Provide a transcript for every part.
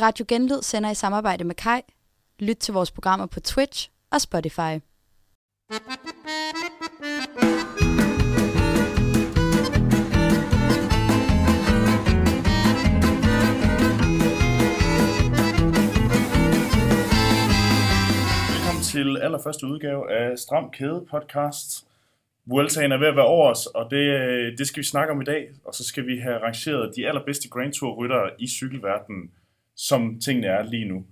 Radio Genlyd sender i samarbejde med Kai. Lyt til vores programmer på Twitch og Spotify. Velkommen til allerførste udgave af Stram Kæde podcast. Vueltaen er ved at være over os, og det, øh, det skal vi snakke om i dag. Og så skal vi have rangeret de allerbedste Grand Tour ryttere i cykelverdenen, som tingene er lige nu.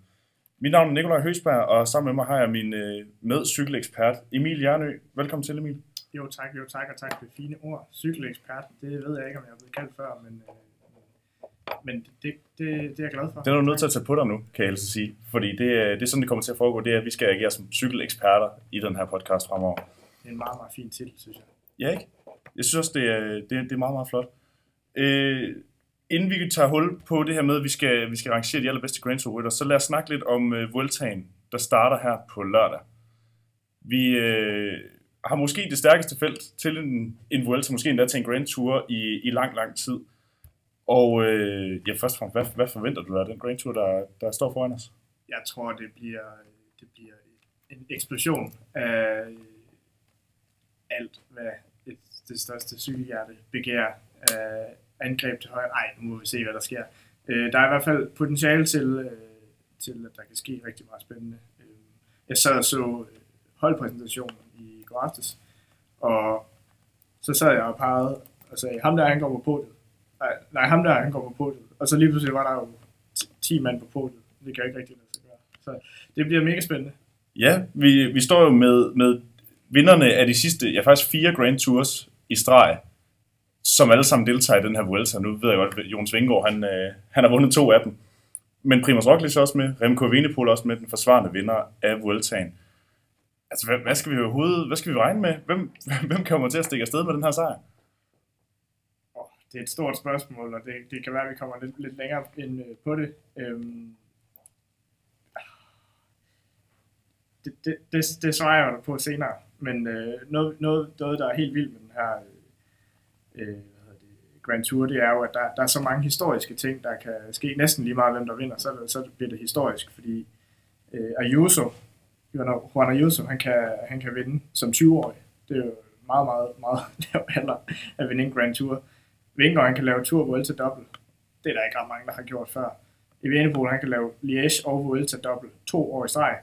Mit navn er Nikolaj Høsberg, og sammen med mig har jeg min øh, medcykelekspert Emil Jernø. Velkommen til, Emil. Jo tak, jo tak, og tak for det fine ord. Cykelekspert, det ved jeg ikke, om jeg er blevet kaldt før, men, øh, men det, det, det er jeg glad for. Det er du nødt til at tage på dig nu, kan jeg helst sige. Fordi det, er- det er sådan, det kommer til at foregå. Det er, at vi skal agere som cykeleksperter i den her podcast fremover. Det er en meget, meget fin titel, synes jeg. Ja, ikke? Jeg synes også, det er, det, det er meget, meget flot. Øh, inden vi tager hul på det her med, at vi skal, vi skal rangere de allerbedste Grand Tour rytter, så lad os snakke lidt om uh, Vueltaen, der starter her på lørdag. Vi øh, har måske det stærkeste felt til en, en Vuelta, måske endda til en Grand Tour i, i lang, lang tid. Og øh, ja, først og fremmest, hvad, hvad forventer du af den Grand Tour, der, der står foran os? Jeg tror, det bliver, det bliver en eksplosion af alt, hvad et, det største cykelhjerte begærer af angreb til højre. Ej, nu må vi se, hvad der sker. Øh, der er i hvert fald potentiale til, øh, til, at der kan ske rigtig meget spændende. Øh, jeg sad og så øh, holdpræsentationen i går aftes, og så sad jeg og pegede og sagde, ham der, han går på podiet. Nej, nej, ham der, han går på podiet. Og så lige pludselig var der jo 10 mand på podiet. Det kan jeg ikke rigtig lade sig gøre. Så det bliver mega spændende. Ja, vi, vi står jo med, med vinderne af de sidste, ja faktisk fire Grand Tours i streg, som alle sammen deltager i den her Vuelta. Nu ved jeg godt, at Jons Vingård, han, øh, han har vundet to af dem. Men Primoz Roglic er også med, Remco Evenepoel også med, den forsvarende vinder af Vueltaen. Altså, hvad, hvad skal vi overhovedet, hvad skal vi regne med? Hvem, hvem kommer til at stikke afsted med den her sejr? Oh, det er et stort spørgsmål, og det, det kan være, at vi kommer lidt, lidt længere ind øh, på det. Øhm, det, det, det, det svarer jeg dig på senere, men øh, noget, noget, noget, der er helt vildt med den her øh, øh, det, Grand Tour, det er jo, at der, der er så mange historiske ting, der kan ske næsten lige meget, hvem der vinder, så, det- så bliver det historisk, fordi øh, Ayuso, Juan Juan Ayuso, han kan, han kan vinde som 20-årig. Det er jo meget, meget, meget lav alder at vinde en Grand Tour. Vingegaard, han kan lave Tour Vuelta dobbelt. Det er der ikke ret mange, der har gjort før. Evenepoel, han kan lave Liège og Vuelta dobbelt to år i streg.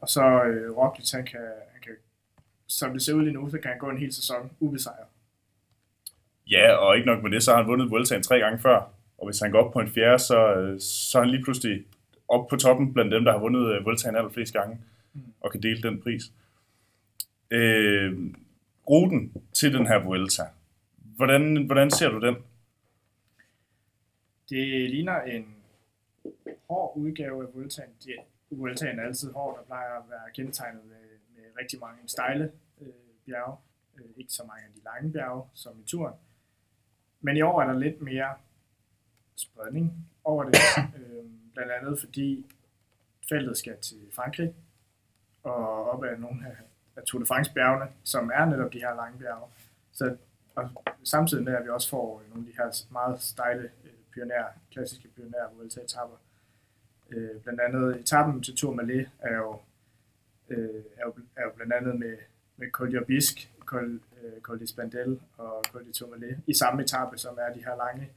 Og så øh, Roglic, han kan, han kan, som det ser ud lige nu, så kan han gå en hel sæson ubesejret. Ja, og ikke nok med det, så har han vundet Vueltaen tre gange før. Og hvis han går op på en fjerde, så, øh, så er han lige pludselig op på toppen blandt dem, der har vundet øh, Vueltaen allerflest gange, og kan dele den pris. Øh, ruten til den her Vuelta, hvordan, hvordan ser du den? Det ligner en hård udgave af Vueltaen. Det, Vueltaen er altid hård, der plejer at være kendetegnet med, med rigtig mange stejle øh, bjerge. Øh, ikke så mange af de lange bjerge som i turen. Men i år er der lidt mere spredning over det. øh, blandt andet fordi feltet skal til Frankrig og op ad nogle af, af Tour de France bjergene, som er netop de her lange bjerge. Så og samtidig med, at vi også får nogle af de her meget stejle øh, pioner, klassiske pioner Vuelta etapper. Øh, blandt andet etappen til Tour Malé er jo, øh, er jo, er jo blandt andet med, med Col d'Aubisque, Col, øh, Col de Spandel og Col de Tourmalet i samme etape, som er de her lange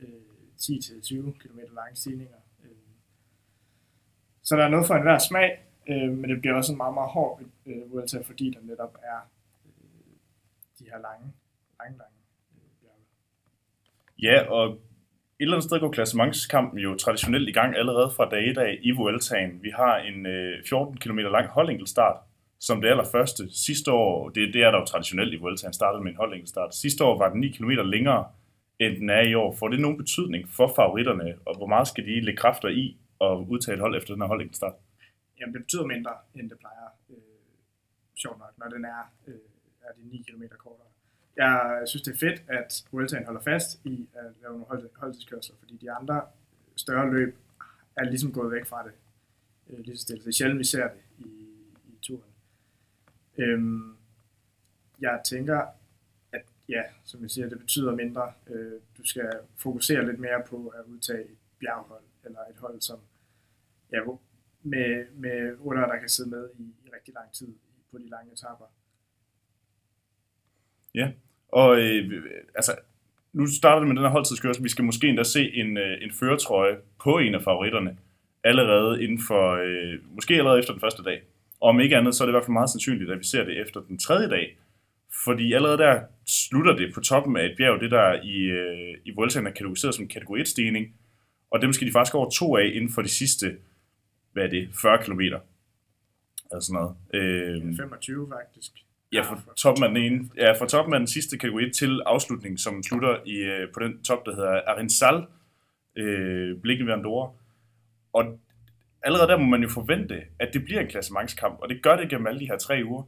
øh, 10-20 km lange stigninger. Øh, så der er noget for enhver smag, øh, men det bliver også en meget, meget hård øh, Vuelta, fordi der netop er øh, de her lange, lange, lange øh, bjerge. Ja, og et eller andet sted går klassementskampen jo traditionelt i gang allerede fra dag 1 af i Vueltaen. Vi har en øh, 14 km lang holdenkelstart, som det allerførste. Sidste år, det, det er der jo traditionelt i Vueltaen, startede med en holdenkelstart. Sidste år var den 9 km længere, end den er i år. Får det nogen betydning for favoritterne, og hvor meget skal de lægge kræfter i at udtage et hold efter den her holdenkelstart? Jamen, det betyder mindre, end det plejer, øh, sjovt nok, når den er, øh, er det 9 km kortere. Jeg synes, det er fedt, at Vueltaen holder fast i at lave nogle hold, holdtidskørsler, fordi de andre større løb er ligesom gået væk fra det. Øh, lige så stille. Det er sjældent, vi ser det. Øhm, jeg tænker, at ja, som jeg siger, det betyder mindre. Øh, du skal fokusere lidt mere på at udtage et bjerghold, eller et hold, som ja, med, med ryttere, der kan sidde med i, i rigtig lang tid på de lange etapper. Og øh, altså, nu starter det med den her holdtidskørsel. Vi skal måske endda se en, øh, en føretrøje på en af favoritterne allerede inden for, øh, måske allerede efter den første dag. Og om ikke andet, så er det i hvert fald meget sandsynligt, at vi ser det efter den tredje dag. Fordi allerede der slutter det på toppen af et bjerg, det der i, øh, i Vueltaen er kategoriseret som kategori 1-stigning. Og dem skal de faktisk over to af inden for de sidste, hvad er det, 40 km. Altså sådan noget. Øh, 25 faktisk. Ja, fra toppen af den ene, ja, fra toppen af den sidste kategori til afslutningen, som slutter i, øh, på den top, der hedder Arinsal, øh, blikken ved Andorra. Og allerede der må man jo forvente, at det bliver en klassementskamp, og det gør det gennem alle de her tre uger.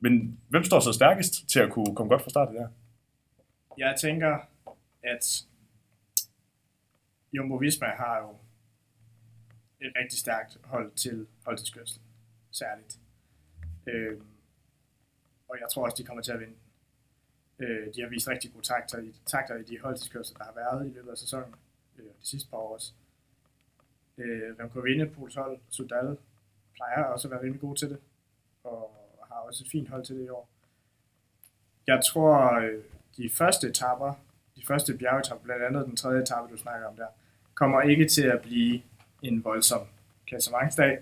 Men hvem står så stærkest til at kunne komme godt fra start i der? Jeg tænker, at Jumbo Visma har jo et rigtig stærkt hold til holdtidskørsel, særligt. Øh, og jeg tror også, de kommer til at vinde. Øh, de har vist rigtig gode takter i, takter i de holdtidskørsel, der har været i løbet af sæsonen, øh, de sidste par år også. Øh, Remco Evenepoels hold, Sudal, plejer også at være rimelig gode til det, og har også et fint hold til det i år. Jeg tror, øh, de første etapper, de første bjergetapper, blandt andet den tredje etape, du snakker om der, kommer ikke til at blive en voldsom klassementsdag,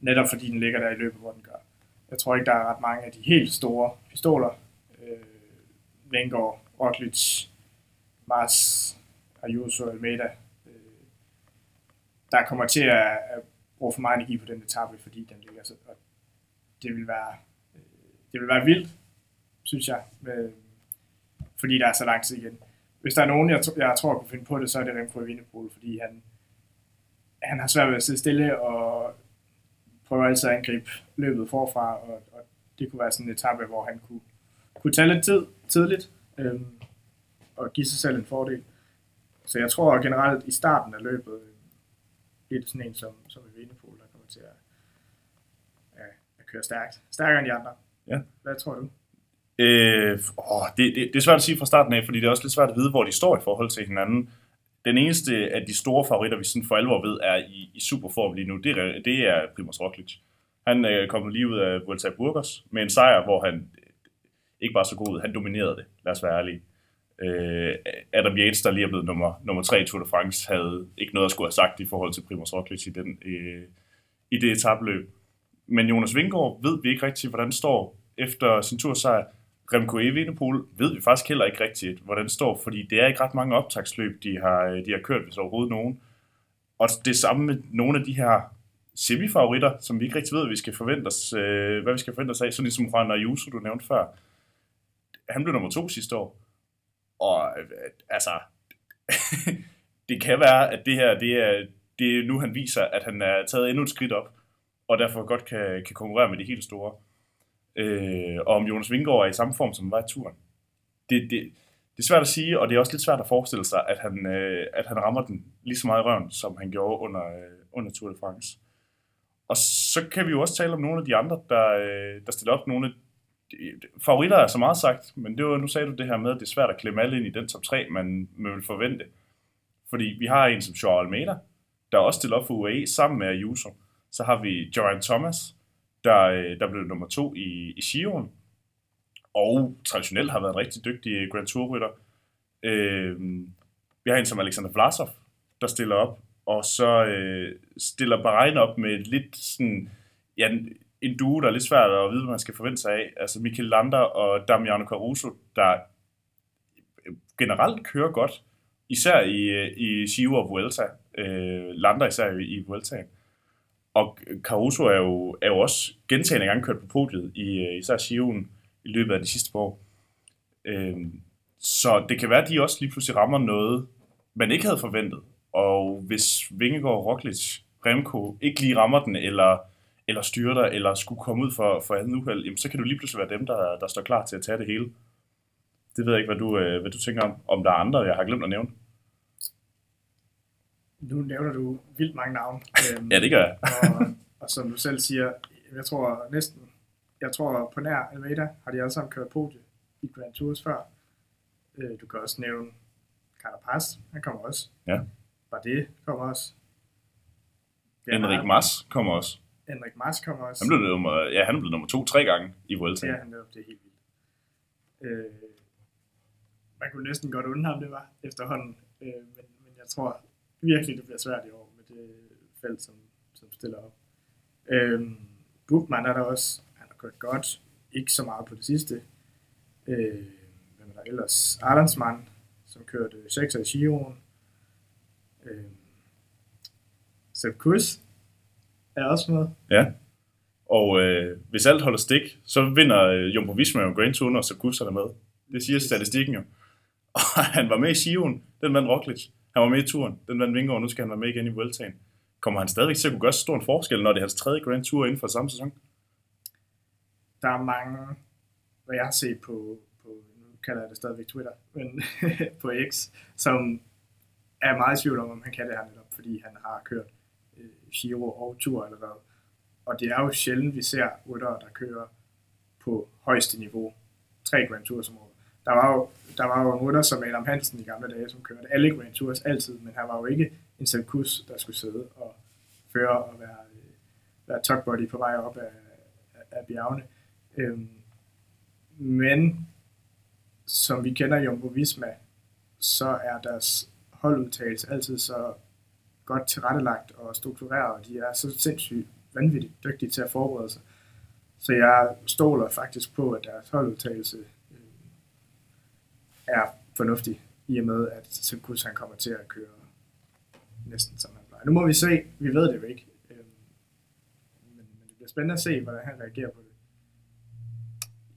netop fordi den ligger der i løbet, hvor den gør. Jeg tror ikke, der er ret mange af de helt store pistoler. Øh, Vengård, Roglic, Mars, Ayuso, Almeida. Der kommer til at, bruge for meget energi på den etape, fordi den ligger så. Og det vil være, øh, det vil være vildt, synes jeg, med, fordi der er så lang tid igen. Hvis der er nogen, jeg, jeg tror kunne finde på det, så er det Remco Evenepoel, fordi han, han har svært ved at sidde stille og prøver altid at angribe løbet forfra, og, og det kunne være sådan en etape, hvor han kunne, kunne tage lidt tid tidligt øhm, og give sig selv en fordel. Så jeg tror generelt i starten af løbet, bliver det sådan en som, som Evenepoel, der kommer til at, at, at køre stærkt. Stærkere end de andre. Ja. Hvad tror du? Øh, åh, det, det, det er svært at sige fra starten af, fordi det er også lidt svært at vide, hvor de står i forhold til hinanden. Den eneste af de store favoritter, vi sådan for alvor ved, er i, i superform lige nu, det er, det er Primoz Roglic. Han er kommet lige ud af Vuelta Burgos med en sejr, hvor han øh, ikke var så god ud. Han dominerede det, lad os være ærlige. Øh, Adam Yates, der lige er blevet nummer, nummer 3 i Tour de France, havde ikke noget at skulle have sagt i forhold til Primoz Roglic i, den, øh, i det etabløb. Men Jonas Vingård ved vi ikke rigtigt, hvordan står efter sin tursejr. Remco Evenepoel ved vi faktisk heller ikke rigtigt, hvordan det står, fordi det er ikke ret mange optagsløb, de har, de har kørt, hvis overhovedet nogen. Og det samme med nogle af de her semifavoritter, som vi ikke rigtig ved, hvad vi skal forvente os, øh, hvad vi skal forvente os af, sådan ligesom Juan Ayuso, du nævnte før. Han blev nummer to sidste år. Og øh, altså, det kan være, at det her, det er, det er nu, han viser, at han er taget endnu et skridt op, og derfor godt kan, kan konkurrere med de helt store. Øh, og om Jonas Vingård er i samme form, som han var i turen. Det, det, det er svært at sige, og det er også lidt svært at forestille sig, at han, øh, at han rammer den lige så meget i røven, som han gjorde under, øh, under Tour de France. Og så kan vi jo også tale om nogle af de andre, der, øh, der stiller op nogle af favoritter er så meget sagt, men det var, nu sagde du det her med, at det er svært at klemme alle ind i den top 3, man, man vil forvente. Fordi vi har en som Joao Almeida, der også stiller op for UAE sammen med Ayuso. Så har vi Joran Thomas, der, øh, der blev nummer to i, i Giroen, og traditionelt har været en rigtig dygtig Grand Tour-rytter. Øh, vi har en som Alexander Vlasov, der stiller op, og så øh, stiller Bahrain op med lidt sådan, ja, en- duo, der er lidt svært at vide, hvad man skal forvente sig af. Altså Mikel Lander og Damiano Caruso, der øh, generelt kører godt, især i, øh, i Giro og Vuelta. Øh, Lander især i, i Vueltaen. Og Caruso er jo, er jo også gentagende gange kørt på podiet i øh, især Giroen i løbet af de sidste par år. Øh, så det kan være, at de også lige pludselig rammer noget, man ikke havde forventet. Og hvis Vingegaard, Roglic, Remco ikke lige rammer den, eller, eller styrter, eller skulle komme ud for, for andet uheld, jamen, så kan du lige pludselig være dem, der, der står klar til at tage det hele. Det ved jeg ikke, hvad du, øh, hvad du tænker om. Om der er andre, jeg har glemt at nævne. Nu nævner du vildt mange navne. Øhm, Ja, det gør jeg. og, og som du selv siger, jeg tror næsten, jeg tror på nær Almeida har de alle sammen kørt podie i Grand Tours før. Øh, du kan også nævne Carapaz, han kommer også. Ja. Bardet kommer også. Henrik Mas kommer også. Henrik Mas kommer også. Han blev nummer, ja, han blevet nummer to tre gange i Vuelta. er han netop, det er helt vildt. Øh, man kunne næsten godt undre ham, det var efterhånden. Øh, men, men jeg tror virkelig, det bliver svært i år med det felt, som, som stiller op. Øh, Bukman er der også. Han har kørt godt. Ikke så meget på det sidste. Øh, hvem er der ellers? Arlandsmann, som kørte 6 i Giroen. Øh, Sepp Kuss er også med. Ja. Og øh, hvis alt holder stik, så vinder øh, Jumbo Visma jo Grand Tour, når Sakusa er med. Det siger statistikken jo. Og han var med i Sion, den vandt Roglic. Han var med i turen, den vandt Vingegaard, nu skal han være med igen i Vueltaen. Kommer han stadigvæk til at kunne gøre så stor en forskel, når det er hans tredje Grand Tour inden for samme sæson? der er mange, hvad jeg har set på, på nu kalder jeg det stadigvæk Twitter, men på X, som er meget i tvivl om, om han kan det her netop, fordi han har kørt Giro og Tour allerede. Og det er jo sjældent, vi ser ryttere, der kører på højeste niveau. Tre Grand Tours om året. Der var jo, der var jo en rytter som Adam Hansen i gamle dage, som kørte alle Grand Tours altid, men han var jo ikke en Sepp der skulle sidde og føre og være, øh, være tugbody på vej op af, af bjergene. Øhm, men som vi kender Jumbo Visma, så er deres holdudtagelse altid så godt tilrettelagt og struktureret, og de er så sindssygt vanvittigt dygtige til at forberede sig. Så jeg stoler faktisk på, at deres holdudtagelse øh, er fornuftig, i og med, at Sekus han kommer til at køre næsten som han plejer. Nu må vi se, vi ved det jo ikke. Øh, men, men det bliver spændende at se, hvordan han reagerer på det.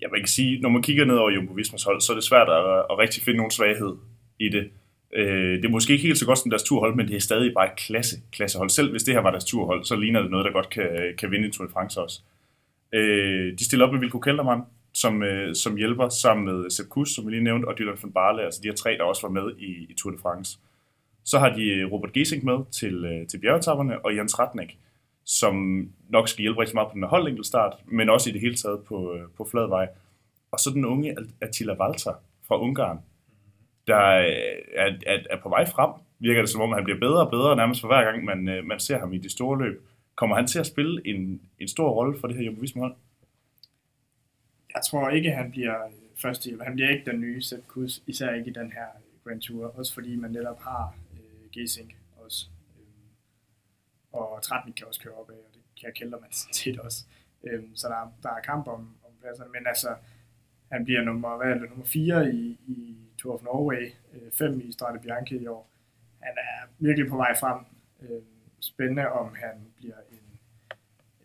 Ja, man kan sige, når man kigger ned over Jumbo Vismas hold, så er det svært at, at rigtig finde nogen svaghed i det. Øh, det er måske ikke helt så godt som deres turhold, men det er stadig bare et klasse, klassehold. Selv hvis det her var deres turhold, så ligner det noget, der godt kan, kan vinde Tour de France også. Øh, de stiller op med Vilko Keldermann, som, øh, som hjælper sammen med Sepp Kuss, som vi lige nævnte, og Dylan van Barle, altså de her tre, der også var med i, i Tour de France. Så har de øh, Robert Gesink med til, øh, til bjergetapperne, og Jens Ratnik, som nok skal hjælpe rigtig meget på den her holdinkelstart, men også i det hele taget på, øh, på flad vej. Og så den unge Attila Walter fra Ungarn, der øh, er, er, er på vej frem. Virker det som om, han bliver bedre og bedre nærmest for hver gang, man, øh, man ser ham i de store løb. Kommer han til at spille en, en stor rolle for det her Jumbo Visma hold? Jeg tror ikke, han bliver første hjælp. Han bliver ikke den nye Sepp Kuss, især ikke i den her øh, Grand Tour. Også fordi man netop har øh, Gesink også. Øh, og Tratnik kan også køre op af, og det kan Kelderman tit også. Øh, så der, der er kamp om, om pladserne. Men altså, han bliver nummer, hvad er det, nummer 4 i, i Tour of Norway, øh, 5 i Strade Bianche i år. Han er virkelig på vej frem. Øh, spændende, om han bliver en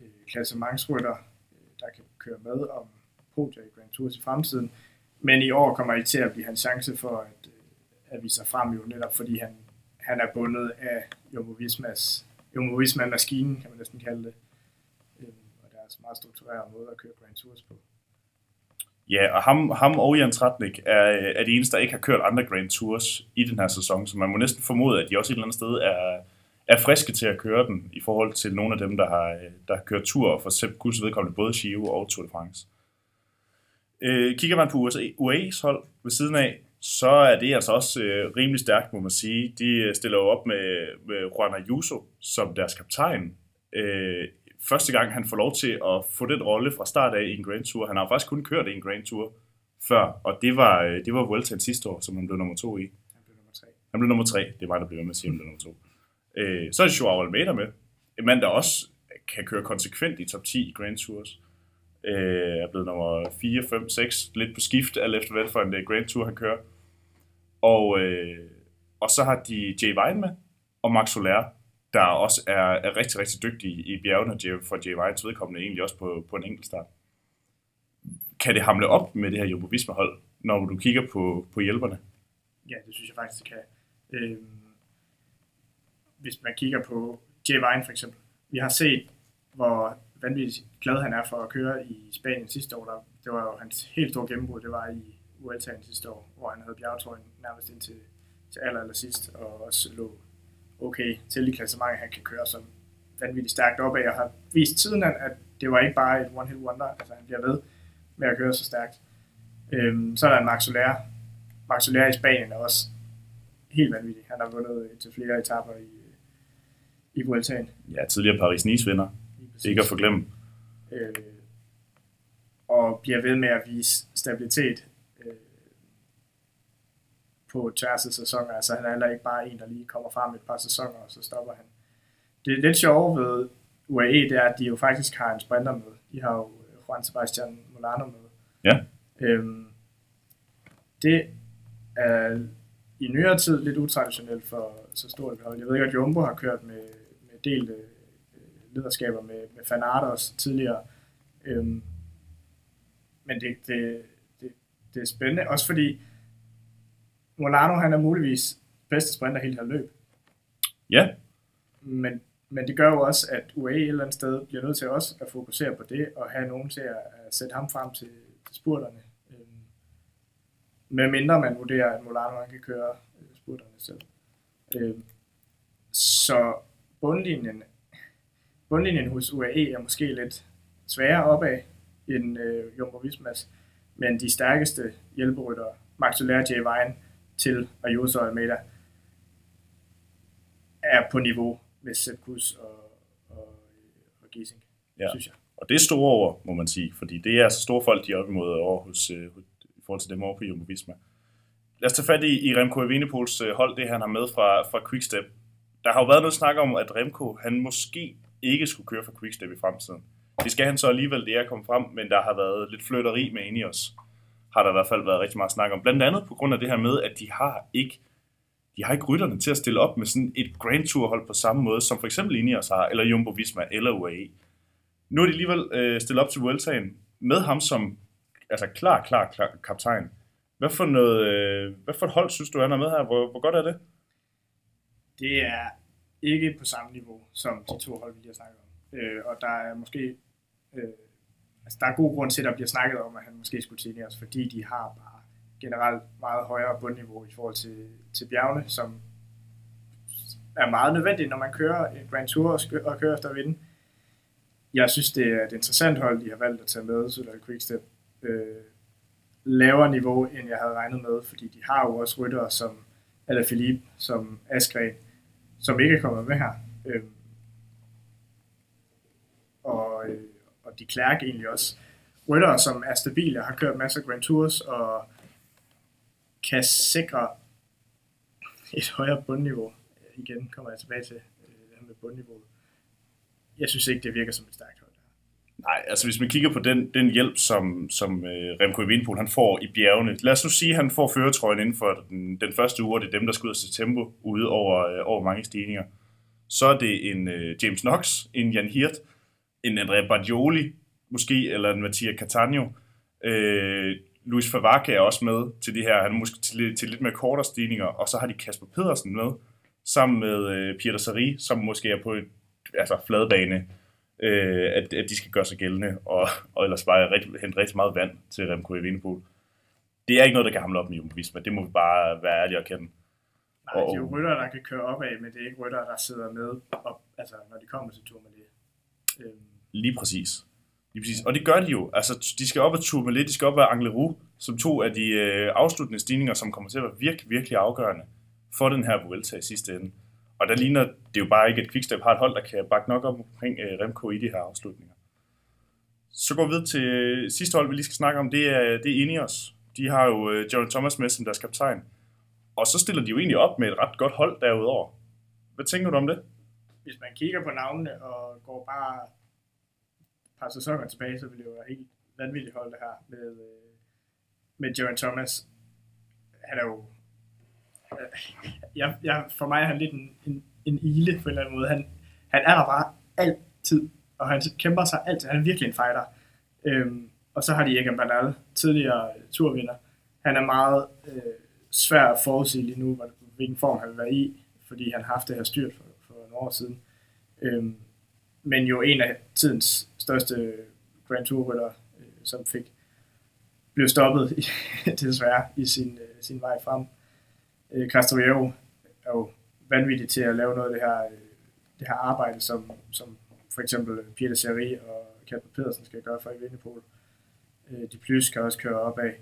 øh, klassementsrytter, øh, der kan køre med om podier i Grand Tours i fremtiden. Men i år kommer det til at blive hans chance for at, øh, at vise sig frem jo netop, fordi han, han er bundet af Jumbo Vismas Jumbo Visma maskinen, kan man næsten kalde det. Øh, og deres meget strukturerede måde at køre Grand Tours på. Ja, og ham, ham og Jan Tratnik er, er de eneste, der ikke har kørt andre Grand Tours i den her sæson, så man må næsten formode, at de også et eller andet sted er, er friske til at køre den, i forhold til nogle af dem, der har, der har kørt tur for Sepp Kuss vedkommende både Giro og Tour de France. Øh, kigger man på USA, UAE's hold ved siden af, så er det altså også øh, rimelig stærkt, må man sige. De stiller jo op med, med Juan Ayuso som deres kaptajn. Øh, første gang, han får lov til at få den rolle fra start af i en Grand Tour. Han har faktisk kun kørt i en Grand Tour før, og det var, øh, det var Vueltaen sidste år, som han blev nummer to i. Han blev nummer 3. Han blev nummer tre. Det er mig, der bliver ved med at sige, han blev nummer to. Øh, så er det Joao Almeida med. En mand, der også kan køre konsekvent i top 10 i Grand Tours. Øh, er blevet nummer 4, 5, 6, lidt på skift, alt efter hvad for en uh, Grand Tour han kører. Og, øh, og så har de Jay Vine med, og Max Soler, der også er, er rigtig, rigtig dygtig i bjergene, for Jay Vines vedkommende egentlig også på, på en enkeltstart. Kan det hamle op med det her Jumbo hold, når du kigger på, på hjælperne? Ja, det synes jeg faktisk, det kan. Øhm, hvis man kigger på Jay Vine for eksempel. Vi har set, hvor vanvittigt glad han er for at køre i Spanien sidste år. Der, det var jo hans helt store gennembrud, det var i Vueltaen sidste år, hvor han havde bjergetrøjen nærmest indtil til aller, aller sidst, og også lå okay til i klassementet. Han kan køre som vanvittigt stærkt opad, og har vist tiden, at det var ikke bare et one-hit wonder, altså han bliver ved med at køre så stærkt. Øhm, så er der en Max Soler. Max Soler i Spanien er også helt vanvittig. Han har vundet til flere etapper i, i Vueltaen. Ja, tidligere Paris-Nice-vinder. Ikke at forglemme. Øh, og bliver ved med at vise stabilitet øh, på tværs af sæsoner. Altså han er heller ikke bare en, der lige kommer frem et par sæsoner, og så stopper han. Det er lidt sjovt ved UAE, det er, at de jo faktisk har en sprinter med. De har jo Juan Sebastian Molano med. Ja. Øhm, det er i nyere tid lidt utraditionelt for så stort et hold. Jeg ved ikke, at Jumbo har kørt med, med delte øh, lederskaber med, med Van Aert tidligere. Øhm, men det, det, det, det er spændende, også fordi Molano han er muligvis bedste sprinter helt her løb. Ja. Men, men det gør jo også, at UAE et eller andet sted bliver nødt til også at fokusere på det, og have nogen til at, at sætte ham frem til, til spurterne. Øhm, med mindre man vurderer, at Molano kan køre øh, spurterne selv. Øhm, så bundlinjen, bundlinjen hos UAE er måske lidt sværere opad end øh, Jumbo Vismas, men de stærkeste hjælperyttere, Max Soler, Jay Vine til Ayuso Almeida, er på niveau med Sepp Kuss og, og, og Giesing, Ja. synes jeg. Og det er store over, må man sige, fordi det er altså store folk, de er op imod over hos, øh, i forhold til dem over på Jumbo Visma. Lad os tage fat i, i Remco Evenepoels øh, hold, det han har med fra, fra Quickstep. Der har jo været noget snak om, at Remco, han måske ikke skulle køre for Quickstep i fremtiden. Det skal han så alligevel, det er kommet frem, men der har været lidt flytteri med Ineos. Har der i hvert fald været rigtig meget snak om. Blandt andet på grund af det her med, at de har ikke de har ikke rytterne til at stille op med sådan et Grand Tour hold på samme måde, som for eksempel Ineos har, eller Jumbo Visma, eller UAE. Nu er de alligevel øh, stillet op til Vueltaen med ham som altså klar, klar, klar kaptajn. Hvad for, noget, øh, hvad for et hold synes du, han er med her? Hvor, hvor godt er det? Det er ikke på samme niveau som de to hold, vi lige har snakket om. Øh, og der er måske øh, altså der er god grund til, at der bliver snakket om, at han måske skulle til fordi de har bare generelt meget højere bundniveau i forhold til, til bjergene, som er meget nødvendigt, når man kører en Grand Tour og, og kører efter at vinde. Jeg synes, det er et interessant hold, de har valgt at tage med, Solar Quickstep. Øh, lavere niveau, end jeg havde regnet med, fordi de har jo også ryttere som Alaphilippe, som Askren, som ikke er kommet med her. Øh, og, øh, og de Klerk egentlig også. Ryttere, som er stabile, har kørt masser af Grand Tours, og kan sikre et højere bundniveau. Igen kommer jeg tilbage til øh, det her med bundniveauet. Jeg synes ikke, det virker som et stærkt hold. Nej, altså hvis man kigger på den, den hjælp, som, som øh, Remco Evenepoel han får i bjergene. Lad os nu sige, at han får føretrøjen inden for den, den første uge, og det er dem, der skyder til tempo ude over, øh, over mange stigninger. Så er det en øh, James Knox, en Jan Hirt, en Andrea Bargioli måske, eller en Mattia Catania. Øh, Luis Favacca er også med til det her. Han er måske til, til lidt mere kortere stigninger. Og så har de Kasper Pedersen med, sammen med øh, Peter Sari, som måske er på et altså fladbane, øh, at, at de skal gøre sig gældende, og, og ellers bare rigtig, hente rigtig meget vand til Remco Evenepoel. Det er ikke noget, der kan hamle op med Jumbo Visma. Det må vi bare være ærlige og kende. Nej, det er jo ryttere, der kan køre opad, men det er ikke ryttere, der sidder med, op, altså, når de kommer til tur med Øhm, lige præcis. Lige præcis. Og det gør de jo. Altså, de skal op ad Tourmalet, de skal op ad Angleru, som to af de øh, afsluttende stigninger, som kommer til at være virkelig, virkelig afgørende for den her Vuelta i sidste ende. Og der ligner det jo bare ikke, at Quickstep har et hold, der kan bakke nok op omkring øh, Remco i de her afslutninger. Så går vi videre til øh, sidste hold, vi lige skal snakke om, det er, det er Ineos. De har jo øh, John Thomas med som deres kaptajn. Og så stiller de jo egentlig op med et ret godt hold derudover. Hvad tænker du om det? Hvis man kigger på navnene og går bare et par sæsoner tilbage, så vil det jo være helt vanvittigt hold det her med, øh, med Jaron Thomas. Han er jo... Øh, jeg, jeg, for mig er han lidt en, en, en ile på en eller anden måde. Han, han er der bare altid, og han kæmper sig altid. Han er virkelig en fighter. Øhm, og så har de Egan Bernal, tidligere turvinder. Han er meget øh, svær at forudse lige nu, hvilken form han vil være i, fordi han har haft det her styrt for, år siden. Øhm, men jo en af tidens største Grand Tour rytter, øh, som fik blev stoppet desværre i sin, øh, sin vej frem. Øh, Castrillero er jo vanvittig til at lave noget af det her, øh, det her arbejde, som, som for eksempel Peter Seri og Kasper Pedersen skal gøre for Evenepoel. Øh, de plus kan også køre opad.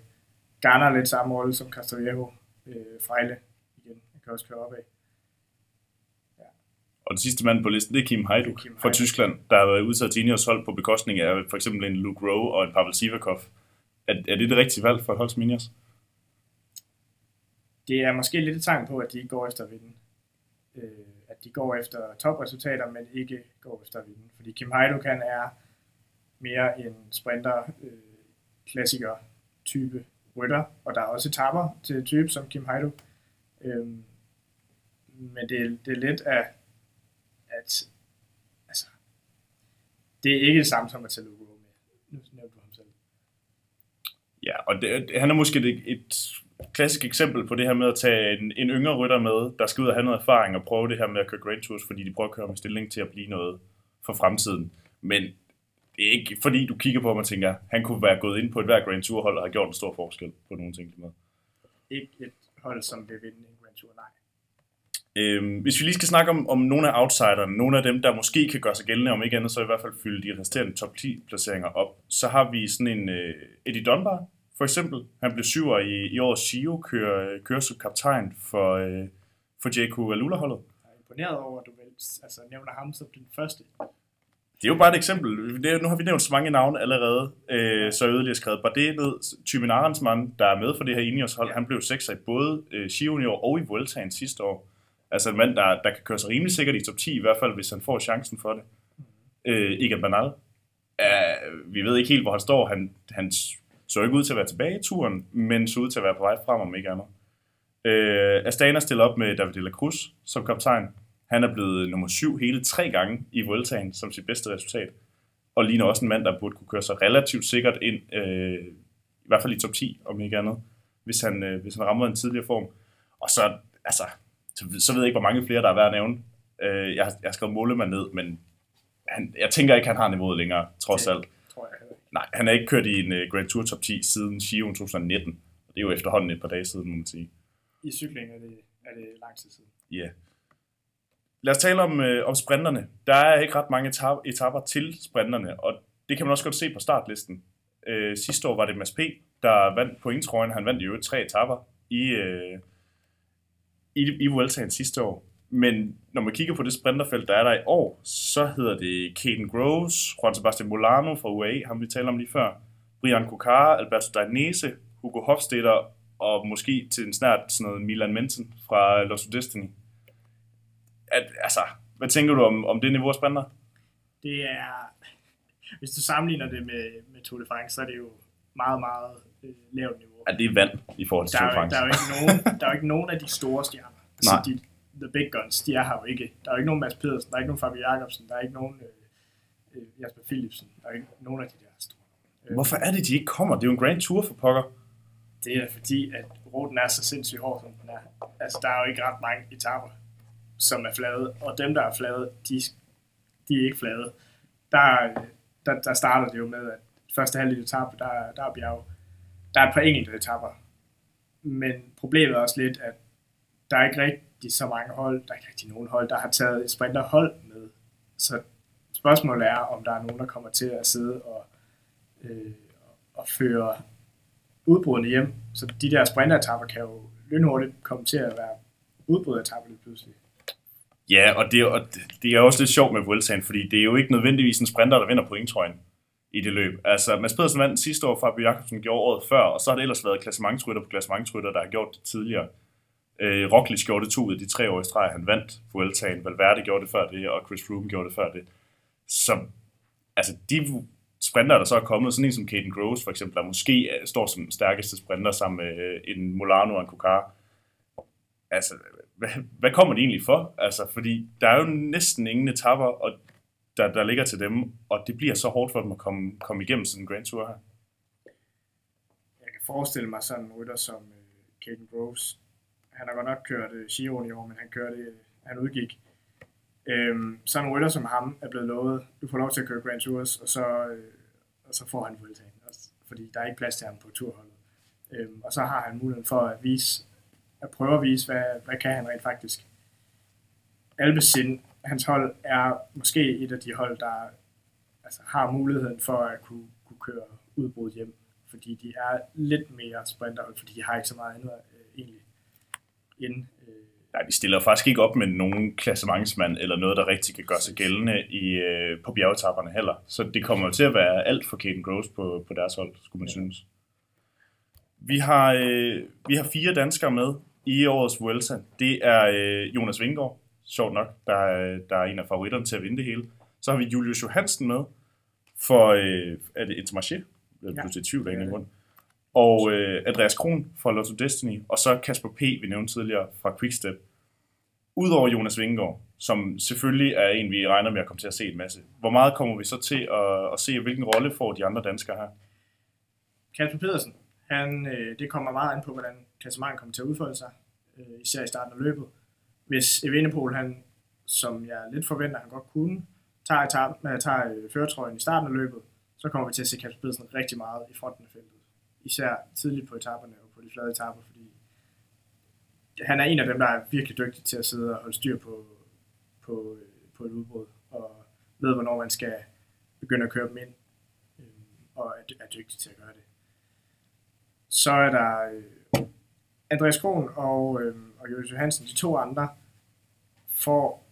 Garner lidt samme rolle som Castrillero. Øh, Frejle igen kan også køre opad. Og den sidste mand på listen, det er Kim Hajduk Kim fra. Tyskland, der har været udtaget til Ineos hold på bekostning af for eksempel en Luke Rowe og en Pavel Sivakov. Er, er det det rigtige valg for et hold som Ineos? Det er måske lidt et tegn på, at de ikke går efter at vinde. Øh, at de går efter topresultater, men ikke går efter at vinde. Fordi Kim Hajduk han er mere en sprinter, øh, klassiker type rytter, og der er også etapper til type som Kim Hajduk. Øh, men det, er- det er lidt af, at altså, det er ikke det samme som at tage Lugo med. Nu nævnte du ham selv. Ja, og det, han er måske et, et klassisk eksempel på det her med at tage en, en yngre rytter med, der skal ud og have noget erfaring og prøve det her med at køre Grand Tours, fordi de prøver at køre med stilling til at blive noget for fremtiden. Men det er ikke fordi, du kigger på ham og tænker, han kunne være gået ind på et hver Grand Tour hold og have gjort en stor forskel på nogle ting. Med. Ikke et hold, som vil vinde en Grand Tour, nej. Øhm, hvis vi lige skal snakke om, om nogle af outsiderne, nogle af dem, der måske kan gøre sig gældende, om ikke andet, så i hvert fald fylde de resterende top 10 placeringer op, så har vi sådan en uh, Eddie Dunbar, for eksempel. Han blev syver i, i årets Giro, kører, kører som kaptajn for, uh, for JQ Alula-holdet. Jeg er imponeret over, at du altså, nævner ham som den første. Det er jo bare et eksempel. Det, er- nu har vi nævnt så mange navne allerede, øh, så yderligere skrevet Bardet ned. Thymen Arensmann, der er med for det her Ineos hold, Ja. han blev sekser i både øh, i år og i Vueltaen sidste år. Altså en mand, der, der kan køre sig rimelig sikkert i top 10, i hvert fald hvis han får chancen for det. Øh, Egan Bernal. Uh, vi ved ikke helt, hvor han står. Han, han så ikke ud til at være tilbage i turen, men så ud til at være på vej frem, om ikke andet. Øh, Astana stiller op med David de la Cruz som kaptajn. Han er blevet nummer syv hele tre gange i Vueltaen som sit bedste resultat. Og ligner også en mand, der burde kunne køre sig relativt sikkert ind, øh, i hvert fald i top 10, om ikke andet, hvis han, øh, hvis han rammer en tidligere form. Og så, altså, så, så ved jeg ikke, hvor mange flere, der er værd at nævne. Øh, jeg, har- jeg har skrevet Målemand ned, men han, jeg tænker ikke, han har niveauet længere, trods Det- alt. Tror jeg. Nej, han har ikke kørt i en uh, Grand Tour top 10 siden Giro 2019. Og det er jo efterhånden et par dage siden, må man sige. I cykling er det, er det lang tid siden. Ja. Yeah. Lad os tale om, øh, om sprinterne. Der er ikke ret mange etap- etapper til sprinterne, og det kan man også godt se på startlisten. Øh, sidste år var det Mads P., der vandt pointtrøjen. Han vandt i øvrigt tre etapper i, øh, i, i Vueltaen sidste år. Men når man kigger på det sprinterfelt, der er der i år, så hedder det Caden Groves, Juan Sebastian Molano fra UAE, ham vi talte om lige før, Brian Kukar, Alberto Dainese, Hugo Hofstetter og måske til en snart sådan noget Milan Mensen fra Lost Destiny. At, altså, hvad tænker du om, om det niveau af sprinter? Det er, hvis du sammenligner det med, med Tour de France, så er det jo meget, meget øh, lavt niveau. At det er vand i forhold til Der er, Tour de der, er jo ikke nogen, der er jo ikke nogen af de store stjerner. Altså, Nej. de, the big guns, de er her jo ikke. Der er jo ikke nogen Mads Pedersen, der er ikke nogen Fabio Jacobsen, der er ikke nogen øh, øh, Jasper Philipsen, der er ikke nogen af de der store. Øh, Hvorfor er det, de ikke kommer? Det er jo en Grand Tour for pokker. Det er fordi, at ruten er så sindssygt hård, som den er. Altså, der er jo ikke ret mange etaper, som er flade, og dem, der er flade, de, de er ikke flade. Der, der, der starter det jo med, at første halvdel etape, der, er- der er bjerg. Der er et par enkelte etapper. Men problemet er også lidt, at der er ikke rigtig så mange hold, der er ikke rigtig nogen hold, der har taget et sprinterhold med. Så spørgsmålet er, om der er nogen, der kommer til at sidde og, øh, og føre udbrudene hjem. Så de der sprinteretapper kan jo lynhurtigt komme til at være udbryderetapper lige pludselig. Ja, og det, er- og det- det er også lidt sjovt med Vueltaen, fordi det er jo ikke nødvendigvis en sprinter, der vinder pointtrøjen i det løb. Altså, Mads Pedersen vandt sidste år, Fabio Jacobsen gjorde året før, og så har det ellers været klassementsrytter på klassementsrytter, der har gjort det tidligere. Øh, Roglic gjorde det to ud af de tre år i streg, han vandt Vueltaen. Valverde gjorde det før det, og Chris Froome gjorde det før det. Så altså, de sprinter, der så er kommet, sådan en som Caden Groves for eksempel, der måske står som stærkeste sprinter sammen med øh, en Molano og en Kukar. Altså, hvad, hvad kommer de egentlig for? Altså, fordi der er jo næsten ingen etapper, og der, der ligger til dem, og det bliver så hårdt for dem at komme, komme igennem sådan en Grand Tour her. Jeg kan forestille mig sådan en rytter som øh, Caden Groves. Han har godt nok kørt øh, Giroen i år, men han kørte, øh, han udgik. Øhm, sådan en rytter som ham er blevet lovet, du får lov til at køre Grand Tours, og så, øh, og så får han Vueltaen, også, fordi der er ikke plads til ham på turholdet. Øhm, og så har han muligheden for at vise, at prøve at vise, hvad, hvad kan han rent faktisk. Alpecin, hans hold er måske et af de hold, der altså, har muligheden for at kunne, kunne køre udbrud hjem, fordi de er lidt mere sprinterhold, fordi de har ikke så meget andet øh, egentlig end, øh, Nej, de stiller faktisk ikke op med nogen klassementsmand eller noget, der rigtig kan gøre sig gældende i, øh, på bjergetapperne heller. Så det kommer til at være alt for Caden Gross på, på deres hold, skulle man ja. synes. Vi har, øh, vi har fire danskere med i årets Vuelta. Det er øh, Jonas Vingård, sjovt nok, der, er, der er en af favoritterne til at vinde det hele. Så har vi Julius Johansen med for, øh, er det Intermarché? Jeg er Ja. pludselig i tvivl af en grund. Og øh, Andreas Kron fra Lotto Destiny, og så Kasper P., vi nævnte tidligere, fra Quickstep. Udover Jonas Vingegaard, som selvfølgelig er en, vi regner med at komme til at se en masse. Hvor meget kommer vi så til at, at se, hvilken rolle får de andre danskere her? Kasper Pedersen, han, øh, det kommer meget an på, hvordan klassementet kommer til at udfolde sig, øh, især i starten af løbet. Hvis Evenepoel, han, som jeg lidt forventer, han godt kunne, tager, etab, øh, tager øh, føretrøjen i starten af løbet, så kommer vi til at se Kasper Pedersen rigtig meget i fronten af feltet. Især tidligt på etaperne og på de flade etaper, fordi han er en af dem, der er virkelig dygtig til at sidde og holde styr på, på, øh, på et udbrud, og ved, hvornår man skal begynde at køre dem ind, og er, er dygtig til at gøre det. Så er der øh, Andreas Kron og, øh, og Jonas Johansen, de to andre, får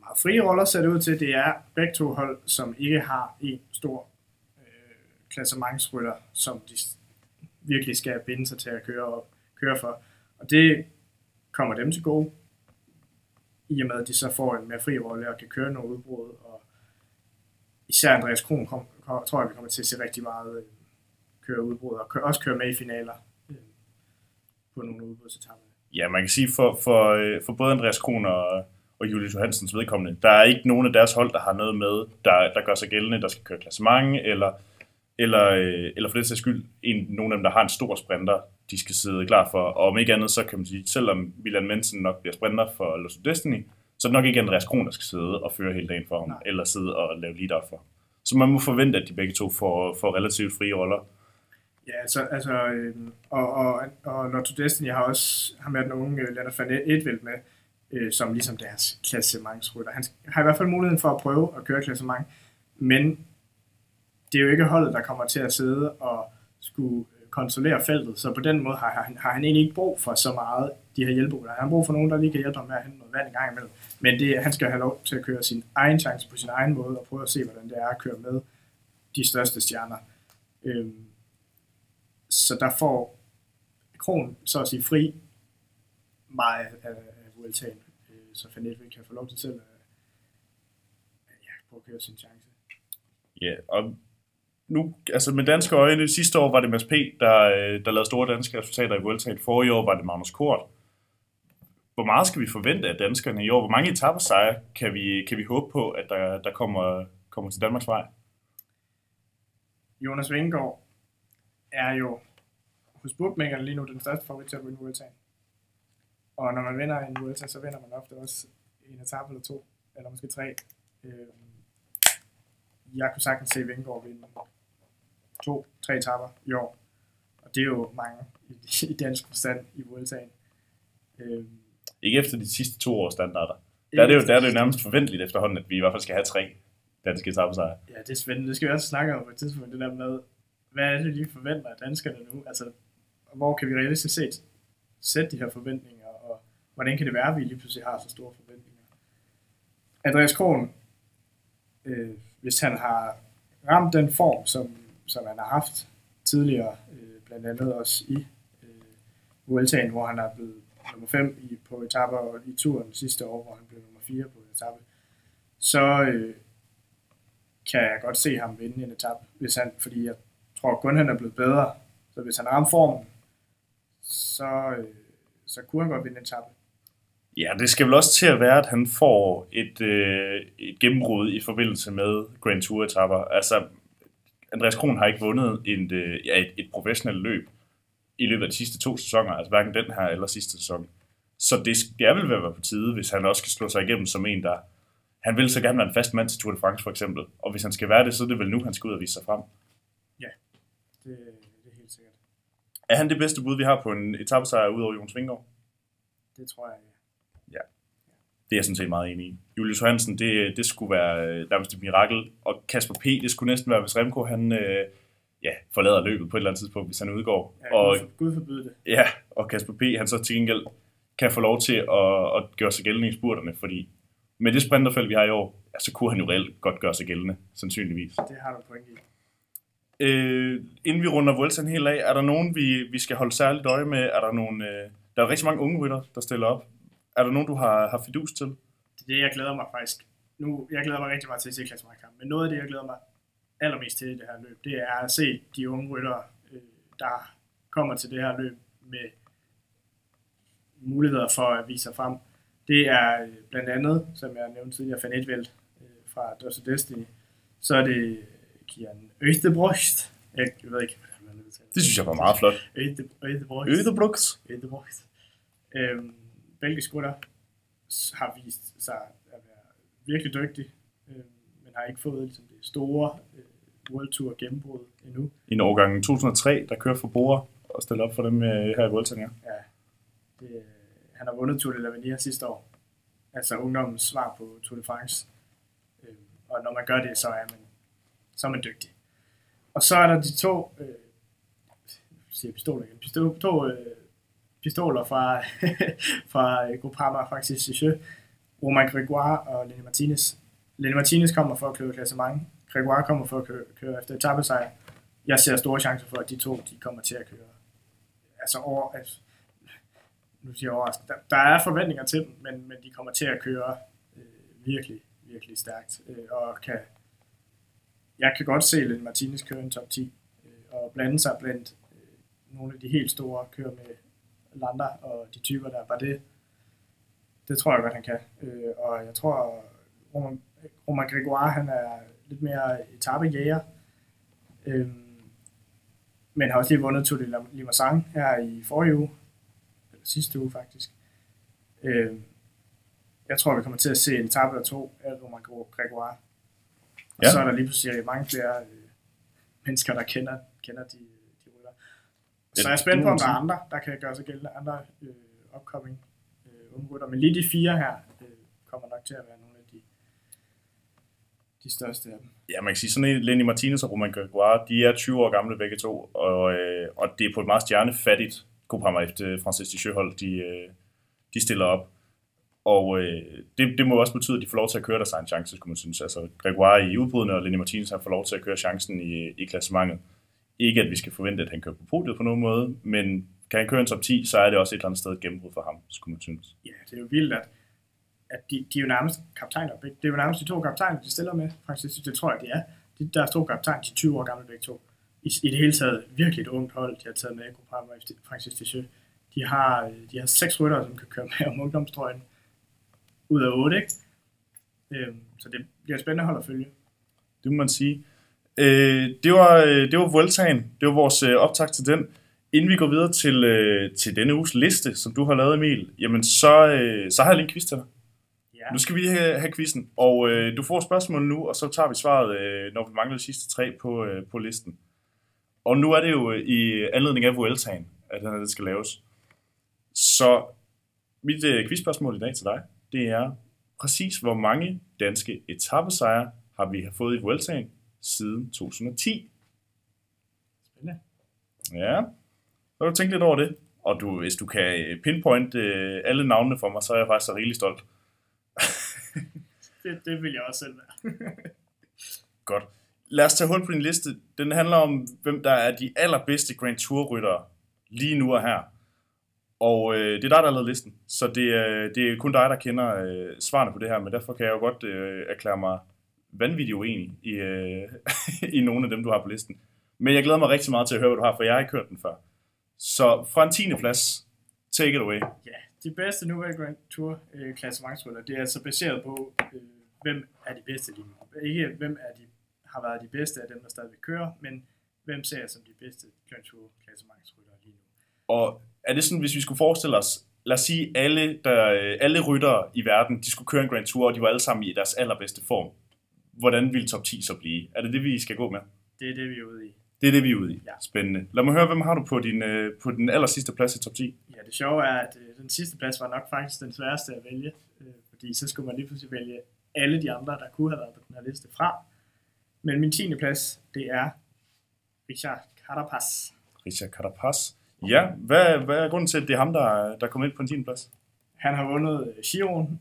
meget frie roller, ser det ud til. Det er begge to hold, som ikke har en stor øh, klassementsrytter, som de virkelig skal binde sig til at køre, op, køre for. Og det kommer dem til gode, i og med at de så får en mere fri rolle og kan køre nogle udbrud. Og især Andreas Kron kom, kom, tror jeg, vi kommer til at se rigtig meget øh, køre udbrud, og også køre med i finaler på nogle udbrudsetapper. Ja, man kan sige, for, for, øh, for både Andreas Kron og, og Julius Johansens vedkommende, der er ikke nogen af deres hold, der har noget med, der, der gør sig gældende, der skal køre klassement, eller, eller, øh, eller for det sags skyld, en, nogen af dem, der har en stor sprinter, de skal sidde klar for. Og om ikke andet, så kan man sige, selvom Milan Mensen nok bliver sprinter for Lost Destiny, så er det nok ikke Andreas Kron, der skal sidde og føre hele dagen for ham, Nej. eller sidde og lave lead for. Så man må forvente, at de begge to får, får relativt frie roller. Ja, altså, altså øh, og, og, og Lotto Destiny har også har med den unge øh, Leonard van Edveld med, øh, som ligesom deres klassementsrytter. Han har i hvert fald muligheden for at prøve at køre klassement, men det er jo ikke holdet, der kommer til at sidde og skulle øh, kontrollere feltet, så på den måde har han, har han egentlig ikke brug for så meget de her hjælperytter. Han har brug for nogen, der lige kan hjælpe ham med at hente noget vand en gang imellem. Men det, han skal have lov til at køre sin egen chance på sin egen måde og prøve at se, hvordan det er at køre med de største stjerner. Øhm, så der får Kron så at sige fri meget af, af, Vueltaen, øh, så Fanette kan få lov til selv at ja, prøve at køre sin chance. Ja, og nu, altså med danske øjne, sidste år var det Mads P., der, øh, der lavede store danske resultater i Vueltaen. Forrige år var det Magnus Kort. Hvor meget skal vi forvente af danskerne i år? Hvor mange etappesejre kan vi, kan vi håbe på, at der, der kommer, kommer til Danmarks vej? Jonas Vingegaard er jo hos bookmakerne lige nu den største favorit til at vinde Vueltaen. Og når man vinder en Vuelta, så vinder man ofte også en etape eller to, eller måske tre. Øhm, Jeg kunne sagtens se Vingegaard vinde to, tre etapper i år. Og det er jo mange i, dansk forstand i Vueltaen. Øhm, Ikke efter de sidste to års standarder. Der er, det jo, der er det jo nærmest forventeligt efterhånden, at vi i hvert fald skal have tre danske etappesejre. Ja, det er spændende. Det skal vi også snakke om på et tidspunkt, det der med, hvad er det, de forventer af danskerne nu? Altså, hvor kan vi realistisk set sætte de her forventninger, og hvordan kan det være, at vi lige pludselig har så store forventninger? Andreas Krohn, øh, hvis han har ramt den form, som, som han har haft tidligere, øh, blandt andet også i øh, Vueltaen, hvor han er blevet nummer 5 i, på etapper og i turen sidste år, hvor han blev nummer 4 på etape, så øh, kan jeg godt se ham vinde en etape, hvis han, fordi jeg tror kun han er blevet bedre. Så hvis han rammer formen, så, øh, så kunne han godt vinde en etape. Ja, det skal vel også til at være, at han får et, øh, et gennembrud i forbindelse med Grand Tour-etapper. Altså, Andreas Kron har ikke vundet en, øh, ja, et, et professionelt løb i løbet af de sidste to sæsoner, altså hverken den her eller sidste sæson. Så det, det er vel ved at være på tide, hvis han også skal slå sig igennem som en, der... Han vil så gerne være en fast mand til Tour de France, for eksempel. Og hvis han skal være det, så er det vel nu, han skal ud og vise sig frem. Det, det er helt sikkert. Er han det bedste bud, vi har på en etappesejr ud over Jon Svinggaard? Det tror jeg, ja. Det er jeg sådan set meget enig i. Julius Hansen, det, det skulle være øh, nærmest et mirakel. Og Kasper P., det skulle næsten være, hvis Remco han, øh, ja, forlader løbet på et eller andet tidspunkt, hvis han udgår. ja og, Gud, for, Gud forbyde det. ja, og Kasper P., han så til gengæld kan få lov til at, at gøre sig gældende i spurterne, fordi med det sprinterfelt, vi har i år, ja, så kunne han jo reelt godt gøre sig gældende, sandsynligvis. Det har du point i. Øh, inden vi runder Vueltaen helt af, er der nogen, vi, vi skal holde særligt øje med? Er der nogen, øh, der er rigtig mange unge rytter, der stiller op. Er der nogen, du har, har fidus til? Det er det, jeg glæder mig faktisk. Nu, jeg glæder mig rigtig meget til at se klassemarkkamp, men noget af det, jeg glæder mig allermest til i det her løb, det er at se de unge ryttere, øh, der kommer til det her løb med muligheder for at vise sig frem. Det er øh, blandt andet, som jeg nævnte tidligere, Van Edveld øh, fra Dose Destiny. Så er det Kian Østebrocht. Jeg, ved ikke, hvordan man udtaler Det synes jeg var meget flot. Østebrocht. Ødebruks. Østebrocht. Øhm, belgisk rytter s- har vist sig at være virkelig dygtig, øhm, men har ikke fået ligesom, det store øh, World Tour gennembrud endnu. I en årgang 2003, der kører for Bora og stiller op for dem øh, her i Vueltaen, ja. Ja, det, øh, han har vundet Tour de l'Avenir sidste år. Altså ungdommens svar på Tour de France. Øhm, og når man gør det, så er man, så er man dygtig. Og så er der de to, øh, siger pistoler igen, pistol, to øh, pistoler fra, fra øh, Groupama, faktisk Sicheux, Romain Grégoire og Lenny Martinez. Lenny Martinez kommer for at køre klassement. Grégoire kommer for at køre, køre efter etappesejr. Jeg ser store chancer for, at de to de kommer til at køre. Altså over, altså, nu siger jeg over, der, der er forventninger til dem, men, men de kommer til at køre øh, virkelig, virkelig stærkt. Øh, og kan, jeg kan godt se Lenny Martinez køre en top 10 øh, og blande sig blandt øh, nogle af de helt store, kører med Lander og de typer der. Bare det, det tror jeg godt, han kan. Øh, og jeg tror, Roman, Roman Grégoire, han er lidt mere etappejæger. Øh, men har også lige vundet Tour de Limousin her i forrige uge, eller sidste uge faktisk. Øh, jeg tror, vi kommer til at se en etape eller to af Roman Grégoire. Og Ja. så er der lige pludselig mange flere øh, mennesker, der kender, kender de, de rytter. Så jeg er spændt på, om der er andre, der kan gøre sig gældende, andre øh, upcoming øh, unge rytter. Men lige de fire her øh, kommer nok til at være nogle af de, de største af dem. Ja, man kan sige, sådan en Lenny Martinez og Roman Grégoire, de er 20 år gamle begge to, og, øh, og det er på et meget stjernefattigt Groupama efter Francis de hold, de, øh, de stiller op. Og øh, det, det må også betyde, at de får lov til at køre deres egen chance, skulle man synes. Altså Gregoire i udbrudene, og Lenny Martinez han får lov til at køre chancen i, i klassementet. Ikke at vi skal forvente, at han kører på podiet på nogen måde, men kan han køre en top 10, så er det også et eller andet sted et gennembrud for ham, skulle man synes. Ja, det er jo vildt, at, at de, de er jo nærmest kaptajner. Ikke? Det er jo nærmest de to kaptajner, de stiller med. Faktisk, det tror jeg, de er. De, der er to kaptajner, de er 20 år gamle begge to. I, I det hele taget virkelig et ungt hold, de har taget med Groupama og Francis Ticheux. De har, de har seks ryttere, som kan køre med om ungdomstrøjen. Ud af otte, ikke? Øhm, så det bliver spændende hold at følge. Det må man sige. Øh, det, var, øh, det var Vueltaen. Det var vores øh, optag til den. Inden vi går videre til, øh, til denne uges liste, som du har lavet, Emil, jamen så, øh, så har jeg lige en quiz til dig. Ja, Nu skal vi have, have quizzen, og øh, du får spørgsmål nu, og så tager vi svaret, øh, når vi mangler de sidste tre på, øh, på listen. Og nu er det jo øh, i anledning af Vueltaen, at den skal laves. Så mit øh, quizspørgsmål i dag til dig, det er præcis hvor mange danske etappesejre har vi fået i Vueltaen siden 2010? spændende. Ja, så har du tænkt lidt over det. Og du, hvis du kan pinpoint øh, alle navnene for mig, så er jeg faktisk så rigeligt stolt. Det, det vil jeg også selv være. Godt. Lad os tage hul på din liste. Den handler om, hvem der er de allerbedste Grand Tour-ryttere lige nu og her. Og øh, det er dig, der har lavet listen. Så det, er, det er kun dig, der kender øh, svarene på det her, men derfor kan jeg jo godt øh, erklære mig vanvittigt uenig i, øh, i nogle af dem, du har på listen. Men jeg glæder mig rigtig meget til at høre, hvad du har, for jeg har ikke hørt den før. Så fra en 10. plads, take it away. Ja, de bedste nuværende Grand Tour øh, klassementsrytter, det er altså baseret på, øh, hvem er de bedste lige nu. Ikke hvem er de, har været de bedste af dem, der stadigvæk kører, men hvem ser jeg som de bedste Grand Tour klassementsrytter lige nu. Og er det sådan, hvis vi skulle forestille os, lad os sige, alle, der, øh, alle ryttere i verden, de skulle køre en Grand Tour, og de var alle sammen i deres allerbedste form. Hvordan ville top 10 så blive? Er det det, vi skal gå med? Det er det, vi er ude i. Det er det, vi er ude i. Ja. Spændende. Lad mig høre, hvem har du på din, øh, på den aller sidste plads i top 10? Ja, det sjove er, at øh, den sidste plads var nok faktisk den sværeste at vælge, fordi så skulle man lige pludselig vælge alle de andre, der kunne have været på den her liste fra. Men min 10. plads, det er Richard Carapaz. Richard Carapaz. Ja, hvad, hvad er grunden til, at det er ham, der, der kom ind på en 10. plads? Han har vundet øh, Chiron, Giron.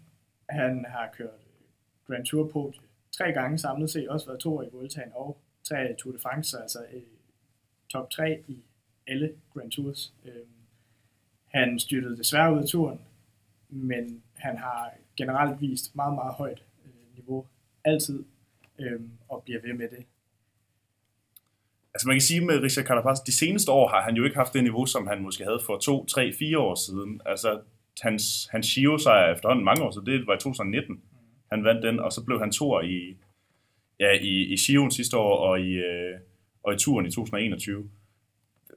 Han har kørt øh, Grand Tour på øh, tre gange samlet set, også været to år i Vueltaen og tre Tour de France, altså øh, top 3 i alle Grand Tours. Øh, han styrtede desværre ud af turen, men han har generelt vist meget, meget højt øh, niveau altid, øh, og bliver ved med det. Altså man kan sige med Richard Carapaz, de seneste år har han jo ikke haft det niveau, som han måske havde for to, tre, fire år siden. Altså hans, hans Shio sejr efterhånden mange år, så det var i 2019. Han vandt den, og så blev han tor i, ja, i, i Shion sidste år, og i, øh, og i turen i 2021.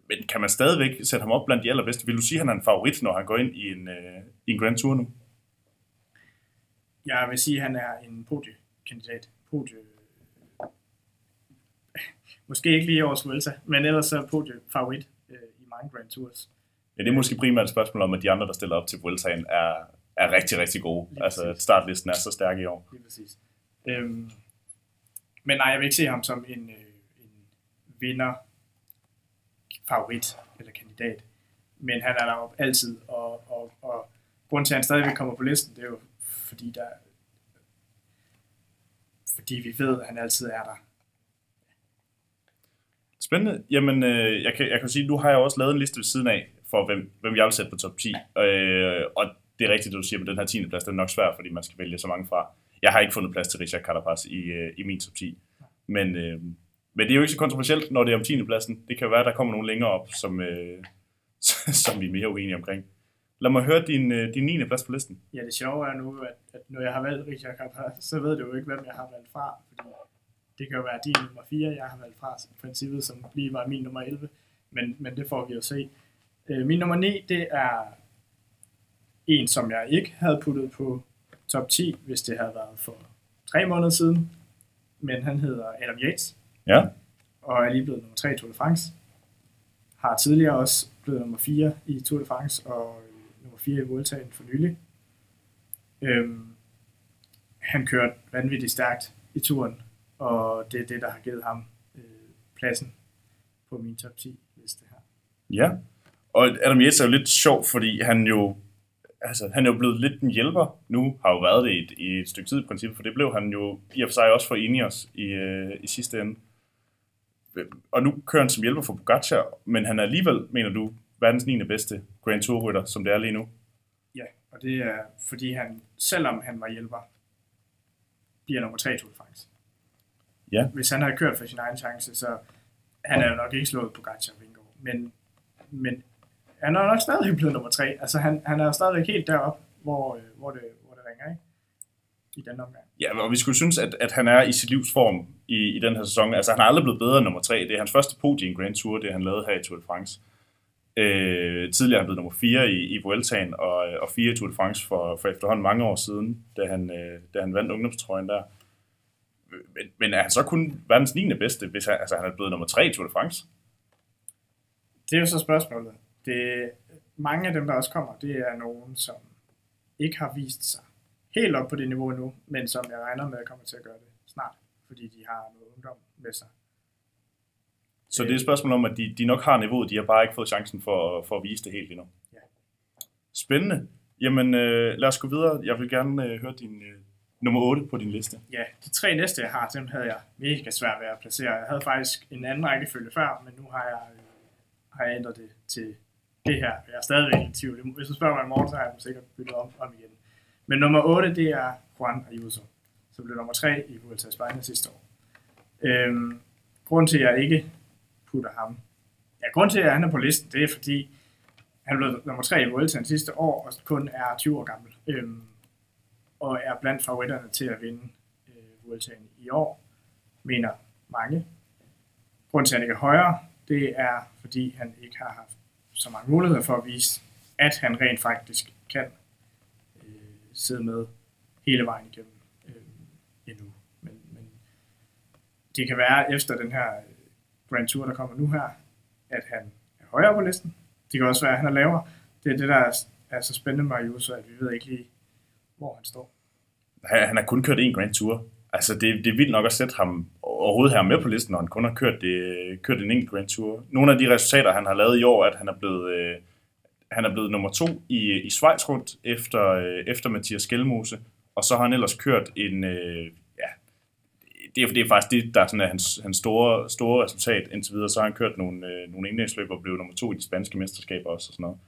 Men kan man stadigvæk sætte ham op blandt de allerbedste? Vil du sige, at han er en favorit, når han går ind i en, øh, i en Grand Tour nu? Jeg vil sige, at han er en podiekandidat. Podie... Måske ikke lige års Vuelta, men ellers så er podie favorit øh, i mange Grand Tours. Ja, det er måske primært et spørgsmål om, at de andre, der stiller op til Vueltaen, er, er rigtig, rigtig gode. Lige altså, præcis. startlisten er så stærk i år. Lige præcis. Øhm, men nej, jeg vil ikke se ham som en, øh, en vinder, favorit eller kandidat. Men han er der jo altid, og, og, og grunden til, at han stadigvæk kommer på listen, det er jo fordi, der, fordi vi ved, at han altid er der. Spændende. Jamen, øh, jeg, kan, jeg kan sige, nu har jeg også lavet en liste ved siden af, for hvem, hvem jeg vil sætte på top 10. Øh, og det er rigtigt, det du siger, men den her 10. plads, den er nok svær, fordi man skal vælge så mange fra. Jeg har ikke fundet plads til Richard Carapaz i, øh, i min top 10. Men, øh, men det er jo ikke så kontroversielt, når det er om 10. pladsen. Det kan være, at der kommer nogen længere op, som, øh, som vi er mere uenige omkring. Lad mig høre din, øh, din 9. plads på listen. Ja, det sjove er nu, at, at når jeg har valgt Richard Carapaz, så ved du jo ikke, hvem jeg har valgt fra, fordi det kan jo være din nummer 4, jeg har valgt fra, i princippet, som lige var min nummer 11, men, men det får vi jo se. Øh, min nummer 9, det er en, som jeg ikke havde puttet på top 10, hvis det havde været for tre måneder siden, men han hedder Adam Yates, Ja. og er lige blevet nummer 3 i Tour de France. Har tidligere også blevet nummer 4 i Tour de France, og øh, nummer 4 i Vueltaen for nylig. Øhm, han kørte vanvittigt stærkt i turen, og det er det, der har givet ham øh, pladsen på min top 10 liste her. Ja. Og Adam Yates er jo lidt sjov, fordi han jo altså, han er jo blevet lidt en hjælper nu, har jo været det i et, i et stykke tid i princippet, for det blev han jo i og for sig også for Ineos i, øh, i sidste ende. Og nu kører han som hjælper for Pogacar, men han er alligevel, mener du, verdens 9. bedste Grand Tour-rytter, som det er lige nu. Ja, og det er fordi han, selvom han var hjælper, bliver nummer 3 i Tour de France. Ja. Hvis han havde kørt for sin egen chance, så han er jo nok ikke slået på Gacha Vingegaard. Men, men han er nok stadig blevet nummer 3. Altså han, han er jo stadig helt deroppe, hvor, øh, hvor, det, hvor det ringer, ikke? I den omgang. Ja, og vi skulle synes, at, at han er i sit livs form i, i den her sæson. Altså, han er aldrig blevet bedre end nummer 3. Det er hans første podie i en Grand Tour, det han lavede her i Tour de France. Øh, tidligere er han blevet nummer 4 i, i Vueltaen, og, og 4 i Tour de France for, for efterhånden mange år siden, da han, øh, da han vandt ungdomstrøjen der. Men, men er han så kun verdens 9. bedste, hvis han, altså, han er blevet nummer 3 i Tour de France? Det er jo så spørgsmålet. Det, mange af dem, der også kommer, det er nogen, som ikke har vist sig helt op på det niveau nu, men som jeg regner med kommer til at gøre det snart, fordi de har noget ungdom med sig. Så det er et spørgsmål om, at de, de nok har niveauet, de har bare ikke fået chancen for, for at vise det helt endnu. Ja. Spændende. Jamen, øh, lad os gå videre. Jeg vil gerne øh, høre din øh, nummer 8 på din liste. Ja, de tre næste, jeg har, dem havde jeg mega svært ved at placere. Jeg havde faktisk en anden rækkefølge før, men nu har jeg, øh, har jeg ændret det til det her. Jeg er stadigvæk i tvivl. Hvis du spørger mig i morgen, så har jeg dem sikkert byttet om, om igen. Men nummer 8, det er Juan Ayuso, som blev nummer 3 i Vuelta a sidste år. Øhm, grunden til, at jeg ikke putter ham, ja, grunden til, at han er på listen, det er fordi, han blev nummer 3 i Vueltaen sidste år, og kun er 20 år gammel. Øhm, og er blandt favoritterne til at vinde øh, Vueltaen i år, mener mange. Grunden til, at han ikke er højere, det er, fordi han ikke har haft så mange muligheder for at vise, at han rent faktisk kan øh, sidde med hele vejen igennem øh, endnu. Men, men det kan være efter den her øh, Grand Tour, der kommer nu her, at han er højere på listen. Det kan også være, at han er lavere. Det er det, der er, er så spændende med at vi ved ikke lige, hvor han står. Han, han har kun kørt én Grand Tour. Altså, det, det er vildt nok at sætte ham overhovedet her med på listen, når han kun har kørt, det, kørt en enkelt Grand Tour. Nogle af de resultater, han har lavet i år, at han er blevet, øh, han er blevet nummer to i, i Schweiz rundt efter, øh, efter Mathias Gjelmose, og så har han ellers kørt en, øh, ja, det er, det er faktisk det, der er sådan, er hans, hans store, store resultat indtil videre. Så har han kørt nogle, øh, nogle indlægsløb og blev nummer to i de spanske mesterskaber også og sådan noget.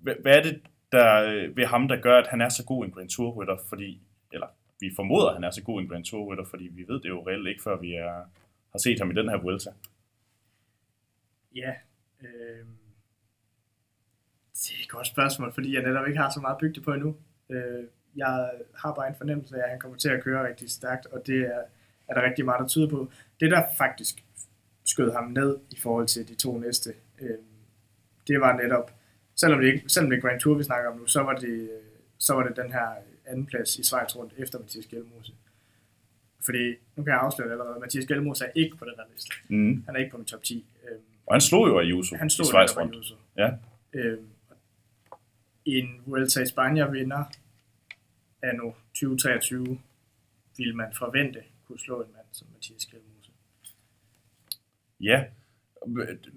Hvad, hvad er det der, øh, ved ham, der gør, at han er så god en Grand Tour-rytter? Fordi, eller vi formoder, at han er så god en Grand Tour-rytter, fordi vi ved det jo reelt ikke, før vi er, har set ham i den her Vuelta. Ja, øh, det er et godt spørgsmål, fordi jeg netop ikke har så meget bygget på endnu. Øh, jeg har bare en fornemmelse af, at han kommer til at køre rigtig stærkt, og det er, er der rigtig meget, der tyder på. Det, der faktisk skød ham ned i forhold til de to næste, øh, det var netop, selvom det ikke selvom det er Grand Tour, vi snakker om nu, så var det, så var det den her anden plads i Schweiz rundt efter Mathias Gjelmose. Fordi, nu kan jeg afsløre det allerede, Mathias Gjelmose er ikke på den her liste. Mm. Han er ikke på min top 10. Øh, Og han slog jo Ayuso han stod i Schweiz rundt. Ayuso. Ja. Øh, en Vuelta i Spanien vinder af nu 2023 vil man forvente kunne slå en mand som Mathias Kjellmose. Ja.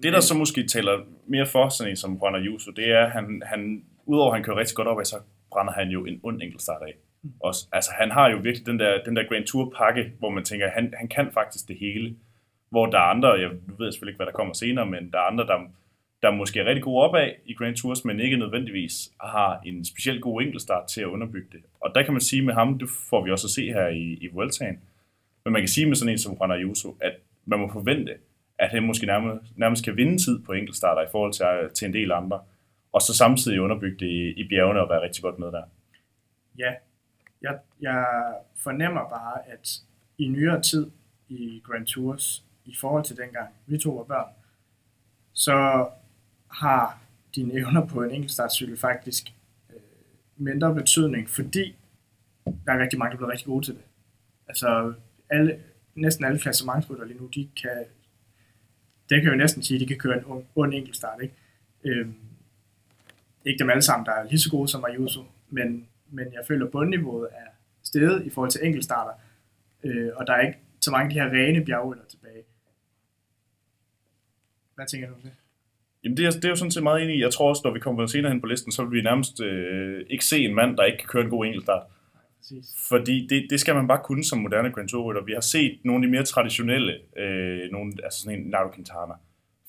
Det, der så måske taler mere for sådan en som Juan Ayuso, det er, at han, han, udover at han kører rigtig godt op så brænder han jo en ond enkeltstart af. Også, altså, han har jo virkelig den der, den der Grand Tour pakke, hvor man tænker, han, han kan faktisk det hele. Hvor der er andre, jeg ved selvfølgelig ikke, hvad der kommer senere, men der er andre, der, der måske er rigtig gode opad i Grand Tours, men ikke nødvendigvis har en specielt god enkeltstart til at underbygge det. Og der kan man sige med ham, det får vi også at se her i, i Vueltaen, men man kan sige med sådan en som Juan Ayuso, at man må forvente, at han måske nærmest, nærmest kan vinde tid på enkeltstarter i forhold til, øh, til en del andre, og så samtidig underbygge det i, i bjergene og være rigtig godt med der. Ja, jeg, jeg fornemmer bare, at i nyere tid i Grand Tours, i forhold til dengang vi to var børn, så har dine evner på en enkeltstartcykel faktisk øh, mindre betydning, fordi der er rigtig mange, der bliver rigtig gode til det. Altså, alle, næsten alle klassementsrytter lige nu, de kan, der kan jo næsten sige, at de kan køre en ond, ond enkeltstart, ikke? Øhm, ikke dem alle sammen, der er lige så gode som Ayuso, men, men jeg føler, at bundniveauet er steget i forhold til enkeltstarter, øh, og der er ikke så mange af de her rene bjergrytter tilbage. Hvad tænker du om det? Jamen det er, det er jo sådan set meget enig i. Jeg tror også, når vi kommer senere hen på listen, så vil vi nærmest øh, ikke se en mand, der ikke kan køre en god enkeltstart. Præcis. Fordi det, det skal man bare kunne som moderne Grand Tour Vi har set nogle af de mere traditionelle, øh, nogle, altså sådan en Nairo Quintana,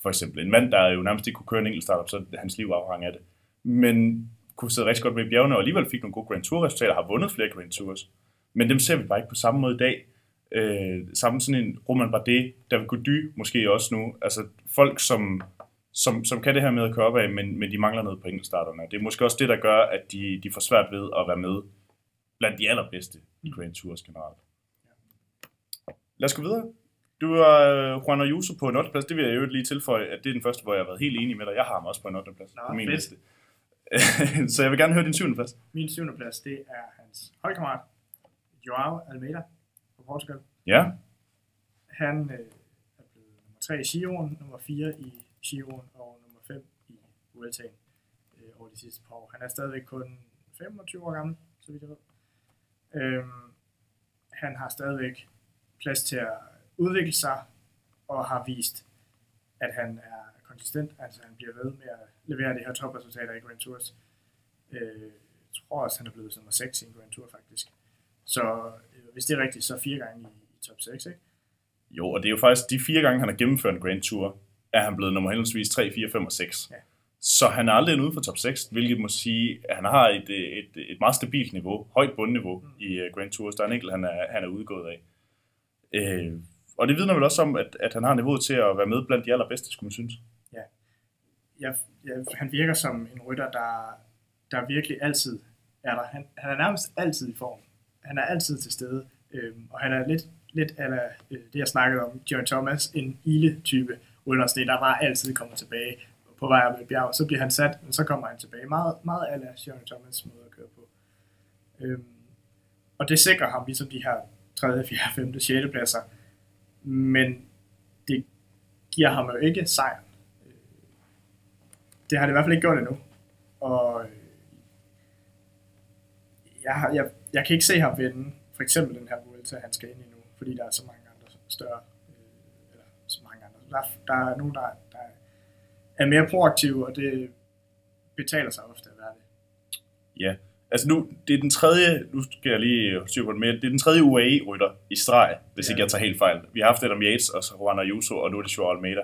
for eksempel. En mand, der jo nærmest ikke kunne køre en enkeltstart, så hans liv afhang af det. Men kunne sidde rigtig godt med i bjergene, og alligevel fik nogle gode Grand Tour resultater, har vundet flere Grand Tours. Men dem ser vi bare ikke på samme måde i dag. Øh, samme sådan en Roman Bardet, David Gody måske også nu. Altså folk, som, som, som kan det her med at køre op af, men, men de mangler noget på enkeltstarterne. Det er måske også det, der gør, at de, de får svært ved at være med blandt de allerbedste i Grand Tours generelt. Lad os gå videre. Du er øh, Juan Ayuso på en 8. plads. Det vil jeg jo lige tilføje, at det er den første, hvor jeg har været helt enig med dig. Jeg har ham også på en 8. plads Nå, på min fedt. liste. Så jeg vil gerne høre din 7. plads. Min syvende plads, det er hans holdkammerat, Joao Almeida fra Portugal. Ja, Han øh, er blevet nummer 3 i Giroen, nummer 4 i Giroen og nummer 5 i Vueltaen øh, over de sidste par år. Han er stadigvæk kun 25 år gammel, så vidt jeg ved. Øhm, han har stadigvæk plads til at udvikle sig og har vist, at han er konsistent, altså han bliver ved med at levere de her topresultater i Grand Tours. Øh, jeg tror også, han er blevet nummer 6 i en Grand Tour faktisk. Så øh, hvis det er rigtigt, så fire gange i, i top 6, ikke? jo, og det er jo faktisk de fire gange, han har gennemført en Grand Tour, er han blevet nummer henholdsvis 3, 4, 5 og 6. Ja. Så han er aldrig uden for top 6, hvilket må sige, at han har et, et, et meget stabilt niveau, højt bundniveau Mm. i uh, Grand Tours. Der er en enkelt, han er, han er udgået af. Øh, og det vidner vel også om, at, at han har niveauet til at være med blandt de allerbedste, skulle man synes. jeg, jeg, han virker som en rytter, der, der virkelig altid er der. Han, han er nærmest altid i form. Han er altid til stede, øhm, og han er lidt, lidt af øh, det, jeg snakkede om, John Thomas, en ile-type rytter, en, der bare altid kommer tilbage på vej op ad et bjerg. Så bliver han sat, og så kommer han tilbage. Meget, meget ala Sean Thomas måde at køre på. Øhm, og det sikrer ham ligesom de her 3., 4., 5., 6. pladser. Men det giver ham jo ikke sejren det har det i hvert fald ikke gjort endnu. Og øh, jeg, jeg, jeg kan ikke se ham vinde for eksempel den her Vuelta, han skal ind i nu, fordi der er så mange andre større, øh, eller så mange andre. Der, der er nogen, der, der er mere proaktive, og det betaler sig ofte at være det. Ja, altså nu, det er den tredje, nu skal jeg lige styre på det mere, det er den tredje UAE-rytter i streg, hvis Ja. ikke jeg tager helt fejl. Vi har haft Adam Yates, og så Juan Ayuso, og nu er det Joao Almeida.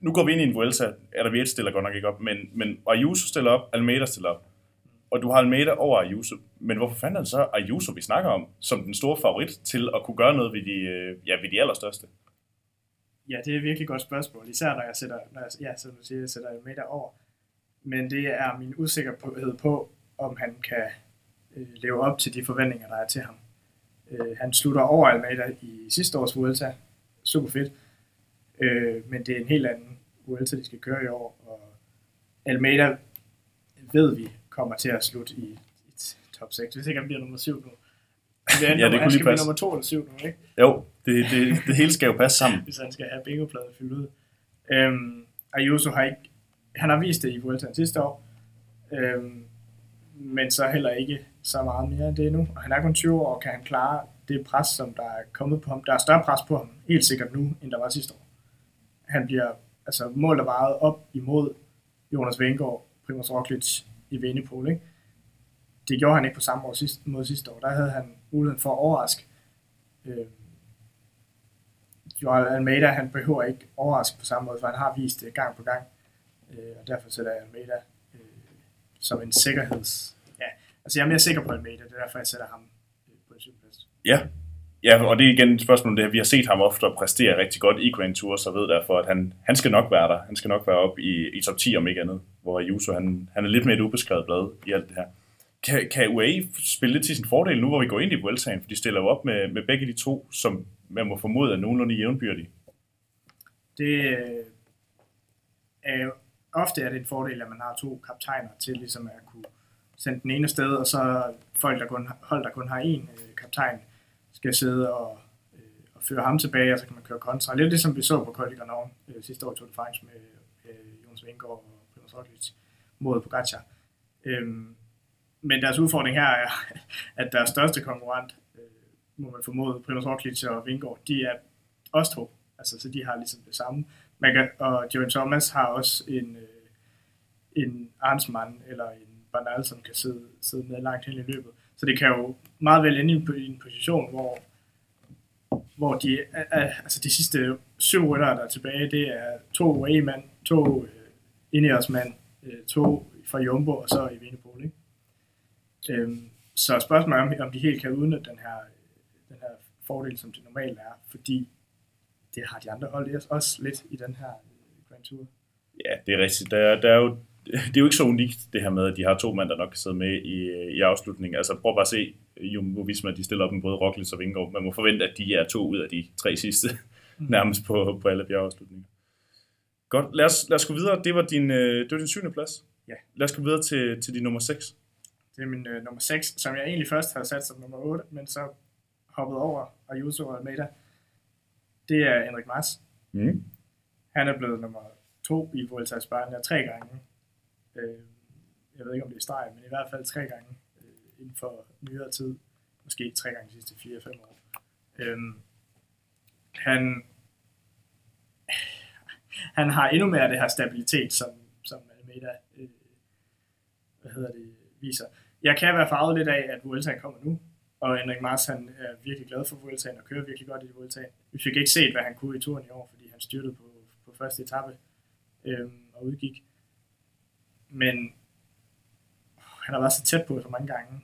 Nu går vi ind i en Vuelta, Adam Yates stiller godt nok ikke op, men, men Ayuso stiller op, Almeida stiller op. Og du har Almeida over Ayuso, men hvorfor fanden er det så Ayuso, vi snakker om, som den store favorit til at kunne gøre noget ved de, øh, ja, ved de allerstørste? Ja, det er et virkelig godt spørgsmål, især når jeg sætter, når jeg, ja, som du siger, jeg sætter Almeida over. Men det er min usikkerhed på, om han kan øh, leve op til de forventninger, der er til ham. Øh, han slutter over Almeida i sidste års Vuelta. Super fedt. Øh, men det er en helt anden Vuelta, de skal køre i år. Og Almeida ved vi kommer til at slutte i, i top 6, hvis ikke han bliver nummer 7 nu. Ja, det kunne han lige passe. nummer 2 eller 7 nu, ikke? Jo, det, det, det hele skal jo passe sammen. hvis han skal have bingopladen fyldt ud. Øhm, Ayuso har ikke, han har vist det i Vueltaen sidste år, øhm, men så heller ikke så meget mere end det nu. Og han er kun 20 år, og kan han klare det pres, som der er kommet på ham. Der er større pres på ham, helt sikkert nu, end der var sidste år. Han bliver altså målt og vejet op imod Jonas Vingegaard, Primoz Roglic i Venepol, ikke? Det gjorde han ikke på samme måde sidste, måde sidste år. Der havde han muligheden for at overraske. Øh, Joel Almeida, han behøver ikke overraske på samme måde, for han har vist det gang på gang. Øh, og derfor sætter jeg Almeida øh, som en sikkerheds... Ja, altså jeg er mere sikker på Almeida, det er derfor, jeg sætter ham øh, på en syvende Ja. Ja, og det er igen et spørgsmål om det her. Vi har set ham ofte præstere rigtig godt i Grand Tour, så ved derfor, at han, han skal nok være der. Han skal nok være op i, i top 10 om ikke andet, hvor Juso han, han er lidt mere et ubeskrevet blad i alt det her. Kan, kan UAE spille lidt til sin fordel nu, hvor vi går ind i Vueltaen? For de stiller jo op med, med begge de to, som man må formode er nogenlunde jævnbyrdige. Det øh, er jo, ofte er det en fordel, at man har to kaptajner til ligesom at kunne sende den ene sted, og så folk, der kun, hold, der kun har én øh, kaptajn, skal sidde og, øh, og føre ham tilbage, og så kan man køre kontra. Lidt ligesom vi så på Col de Granon øh, sidste år i Tour de France med øh, Jonas Vingegaard og Primoz Roglic mod Pogacar. Øhm, men deres udfordring her er, at deres største konkurrent, øh, må man formode, Primoz Roglic og Vingård, de er os to. Altså, så de har ligesom det samme. Man kan, og Joan Thomas har også en, øh, en Arnsmann eller en Bernal, som kan sidde, sidde med langt hen i løbet. Så det kan jo meget vel ende i en, position, hvor, hvor de, altså de sidste syv ryttere, der er tilbage, det er to UAE-mand, to øh, Ineos-mand, øh, to fra Jumbo, og så i Vinepol, ikke? Øhm, så spørgsmålet er, om, om de helt kan udnytte den her, den her fordel, som det normalt er, fordi det har de andre hold også lidt i den her øh, Grand Tour. Ja, det er rigtigt. Der, er- der er jo, det er jo ikke så unikt, det her med, at de har to mænd, der nok kan sidde med i, i afslutningen. Altså prøv bare at se Jumbo Visma, de stiller op med både Roglic og Vingegaard. Man må forvente, at de er to ud af de tre sidste, Mm. nærmest på, på alle bjergeafslutninger. Godt, lad os, lad os gå videre. Det var din, øh, det var din syvende plads. Ja. Lad os gå videre til, til din nummer 6. Det er min øh, nummer 6, som jeg egentlig først havde sat som nummer 8, men så hoppet over Ayuso og Almeida. Det er Henrik Mars. Mm. Han er blevet nummer 2 i Vuelta a España tre gange. Øh, jeg ved ikke, om det er streg, men i hvert fald tre gange øh, inden for nyere tid. Måske tre gange de sidste 4-5 år. Øh, han, han har endnu mere det her stabilitet, som, som Almeida øh, hvad hedder det, viser. Jeg kan være farvet lidt af, at Vueltaen kommer nu, og Henrik Mars han er virkelig glad for Vueltaen og kører virkelig godt i Vueltaen. Vi fik ikke set, hvad han kunne i turen i år, fordi han styrtede på, på første etape øh, og udgik. Men han har været så tæt på så mange gange,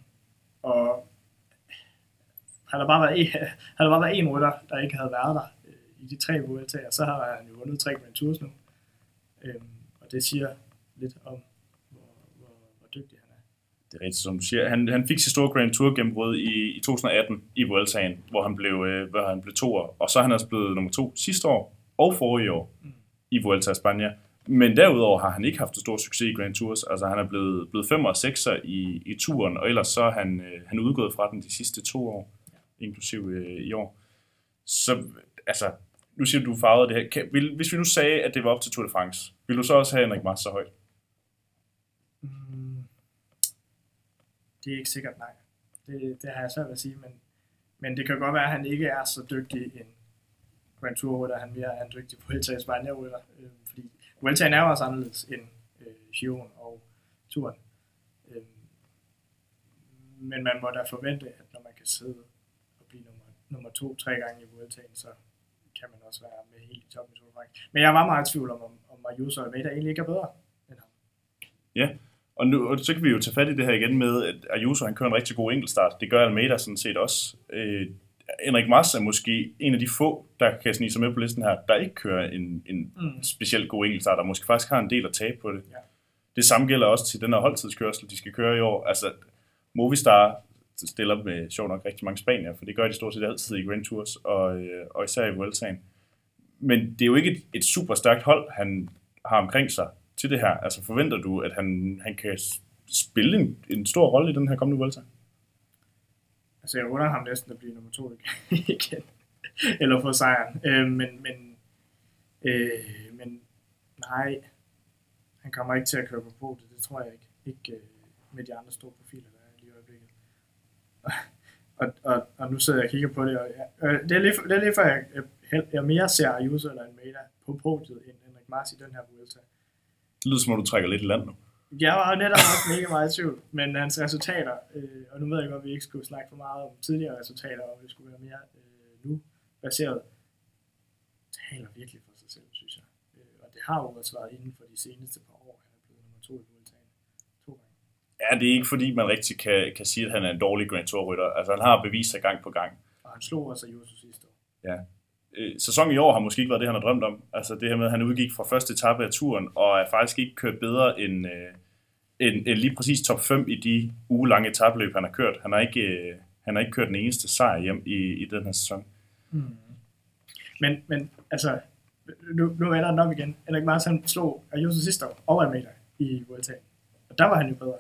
og han har bare været en, han har bare været en rytter, der ikke havde været der øh, i de tre Vueltaer, så har han jo vundet tre Grand Tours nu. Øh, og det siger lidt om, hvor, hvor, hvor dygtig han er. Det er rigtigt, som du siger. Han, han fik sit store Grand Tour gennembrud i, i 2018 i Vueltaen, hvor han blev, øh, hvor han blev toer. Og så er han også blevet nummer to sidste år og forrige år Mm. i Vuelta i Spanien. Men derudover har han ikke haft stor succes i Grand Tours. Altså han er blevet, blevet fem og sekser i, i turen, og ellers så er han, øh, han er udgået fra den de sidste to år, inklusive øh, i år. Så altså, nu siger du, du farvede det her. Kan, vil, hvis vi nu sagde, at det var op til Tour de France, vil du så også have Henrik Mars så højt? Det er ikke sikkert, nej. Det, det har jeg svært ved at sige, men, men det kan godt være, at han ikke er så dygtig en Grand Tour rytter, han mere er en dygtig Vuelta i Spanien rytter, øh, fordi Vueltaen er jo også anderledes end øh, Giroen og turen. Øh, men man må da forvente, at når man kan sidde og blive nummer, nummer to tre gange i Vueltaen, så kan man også være med helt i toppen i Tour. Men jeg var meget i tvivl om, om, om Ayuso og Almeida egentlig ikke er bedre end ham. Ja, og nu og så kan vi jo tage fat i det her igen med, at Ayuso han kører en rigtig god enkeltstart. Det gør Almeida sådan set også. Øh, Henrik Mars er måske en af de få, der kan snige sig med på listen her, der ikke kører en, en mm. specielt god enkeltstart, og måske faktisk har en del at tabe på det. Ja. Det samme gælder også til den her holdtidskørsel, de skal køre i år. Altså, Movistar stiller med sjov nok rigtig mange spanier, for det gør de stort set altid i Grand Tours, og, øh, og især i Vueltaen. Men det er jo ikke et, et super stærkt hold, han har omkring sig til det her. Altså forventer du, at han, han kan spille en, en stor rolle i den her kommende Vuelta? Altså, jeg under ham næsten at blive nummer to igen. Eller få sejren. Øh, men, men, øh, men nej, han kommer ikke til at køre på podiet. Det tror jeg ikke. Ikke øh, med de andre store profiler, der er lige i øjeblikket. og, og, og nu sidder jeg og kigger på det, og jeg, øh, det, er lige, det er lige for, jeg, jeg, jeg mere ser Ayuso eller Almeida på podiet end Henrik Mars i den her Vuelta. Det lyder som om, du trækker lidt i land nu. Jeg var netop også mega meget i tvivl, men hans resultater, øh, og nu ved jeg godt, at vi ikke skulle snakke for meget om tidligere resultater, og det skulle være mere øh, nu baseret, taler virkelig for sig selv, synes jeg. Øh, og det har jo også været inden for de seneste par år, han er blevet nummer to i Vueltaen. To gange. Ja, det er ikke fordi, man rigtig kan, kan sige, at han er en dårlig Grand Tour-rytter. Altså, han har bevist sig gang på gang. Og han slog også Ayuso sidste år. Ja. Øh, sæsonen i år har måske ikke været det, han har drømt om. Altså det her med, at han udgik fra første etape af turen, og er faktisk ikke kørt bedre end, øh, end, end lige præcis top 5 i de ugelange etabløb, han har kørt. Han har ikke, øh, han har ikke kørt den eneste sejr hjem i, i den her sæson. Mm. Men, men altså, nu, nu er der nok igen. Henrik Mars, han slog Ayuso sidste år og Almeida i Vuelta. Og der var han jo bedre.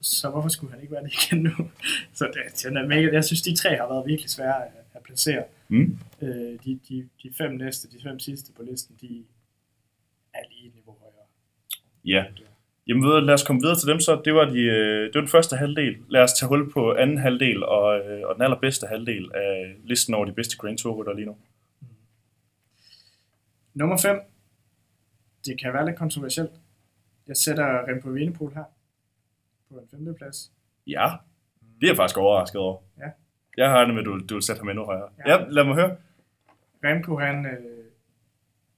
Så hvorfor skulle han ikke være det igen nu? Så det, jeg synes, de tre har været virkelig svære at, at placere. Mm. Øh, de, de, de fem næste, de fem sidste på listen, de er lige et niveau højere. Ja. Jamen ved, lad os komme videre til dem så. Det var, de, øh, det var den første halvdel. Lad os tage hul på anden halvdel og, øh, og den allerbedste halvdel af listen over de bedste Grand Tour lige nu. Nummer 5. Det kan være lidt kontroversielt. Jeg sætter Remco Evenepoel her på en femte plads. Ja, det er jeg faktisk overrasket over. Ja. Jeg har det med, at du, du vil sætte ham endnu højere. Ja. Ja, lad mig høre. Remco, han øh,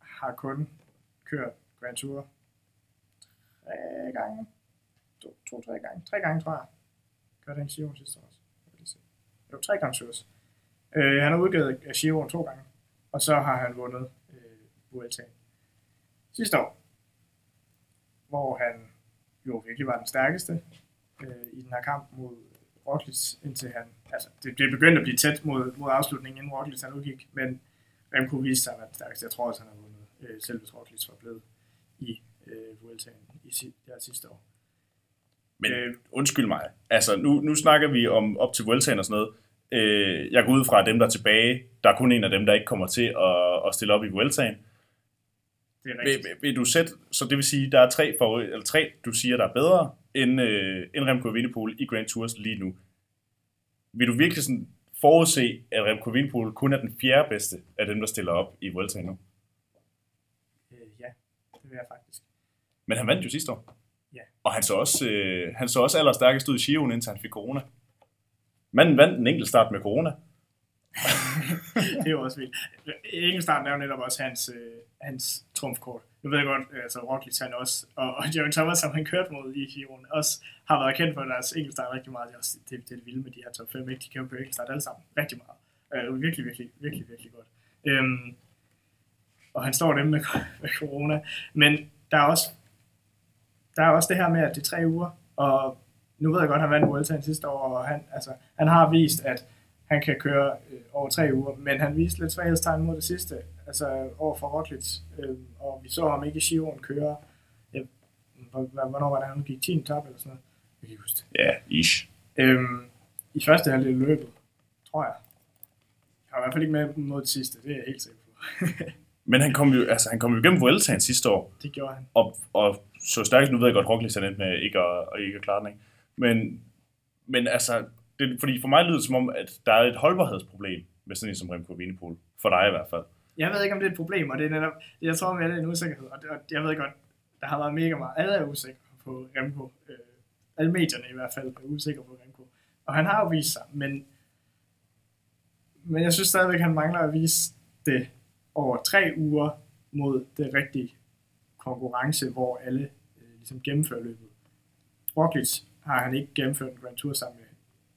har kun kørt Grand Tour tre gange. To, to tre gange. Tre gange, tror jeg. Kørte han Giroen sidste år også. Jo, tre gange Tours. Øh, han har udgivet Giroen to gange. Og så har han vundet øh, Vueltaen sidste år. Hvor han jo virkelig var den stærkeste øh, i den her kamp mod Roglic, indtil han, altså det, det begyndte at blive tæt mod, mod afslutningen, inden Roglic han udgik, men Remco viste sig at stærkeste. Jeg tror også, han har vundet, øh, selv hvis Roglic var blevet i øh, Vueltaen i si, der sidste år. Men Øh. undskyld mig. Altså, nu, nu snakker vi om op til Vueltaen og sådan noget. Øh, jeg går ud fra, at dem, der er tilbage, der er kun en af dem, der ikke kommer til at, at stille op i Vueltaen. Det er rigtigt. vil, vil du sætte, så det vil sige, der er tre, for, eller tre du siger, der er bedre end, øh, end Remco Evenepoel i Grand Tours lige nu. Vil du virkelig sådan forudse, at Remco Evenepoel kun er den fjerde bedste af dem, der stiller op i Vueltaen nu? Øh, ja, det vil jeg faktisk. Men han vandt jo sidste år. Ja. Og han så også, øh, han så også allerstærkest ud i Giroen, indtil han fik corona. Manden vandt en enkelt start med corona. det er jo også vildt. Engelsstarten er jo netop også hans, øh, hans trumfkort. Nu ved jeg godt, øh, altså Roglic han også, og, og Thomas, som han kørte mod i Giroen, også har været kendt for deres enkeltstart rigtig meget. Det er, også, det, det er det vilde med de her top 5, ikke? De kæmper på enkeltstart alle sammen rigtig meget. Øh, virkelig, virkelig, virkelig, virkelig godt. Øhm, og han står dem med, med corona. Men der er også der er også det her med, at det er tre uger, og nu ved jeg godt, at han vandt Vueltaen sidste år, og han, altså, han har vist, at han kan køre øh, over tre uger, men han viste lidt svaghedstegn mod det sidste, altså over for Roglic, øh, og vi så ham ikke i Giroen køre, ja, hvornår var det, han gik 10. etape eller sådan noget, jeg kan ikke huske det. Ja, ish. Øhm, I første halvdel løbet, tror jeg. Jeg var i hvert fald ikke med mod det sidste, det er jeg helt sikker på. Men han kom jo, altså, han kom jo igennem Vueltaen sidste år, det gjorde han. og, og så stærkt, nu ved jeg godt, Roglic er med ikke at, og ikke at klare den, ikke? Men, men altså, det, fordi for mig lyder det som om, at der er et holdbarhedsproblem med sådan en som Remco Evenepoel. For dig i hvert fald. Jeg ved ikke, om det er et problem, og det er netop, jeg tror, at det er en usikkerhed, og, det, og jeg ved godt, der har været mega meget, alle er usikre på Remco. Øh, alle medierne i hvert fald er usikre på Remco. Og han har jo vist sig, men, men jeg synes stadigvæk, at han mangler at vise det over tre uger mod det rigtige konkurrence, hvor alle øh, ligesom gennemfører løbet. Roglic har han ikke gennemført en Grand Tour sammen med.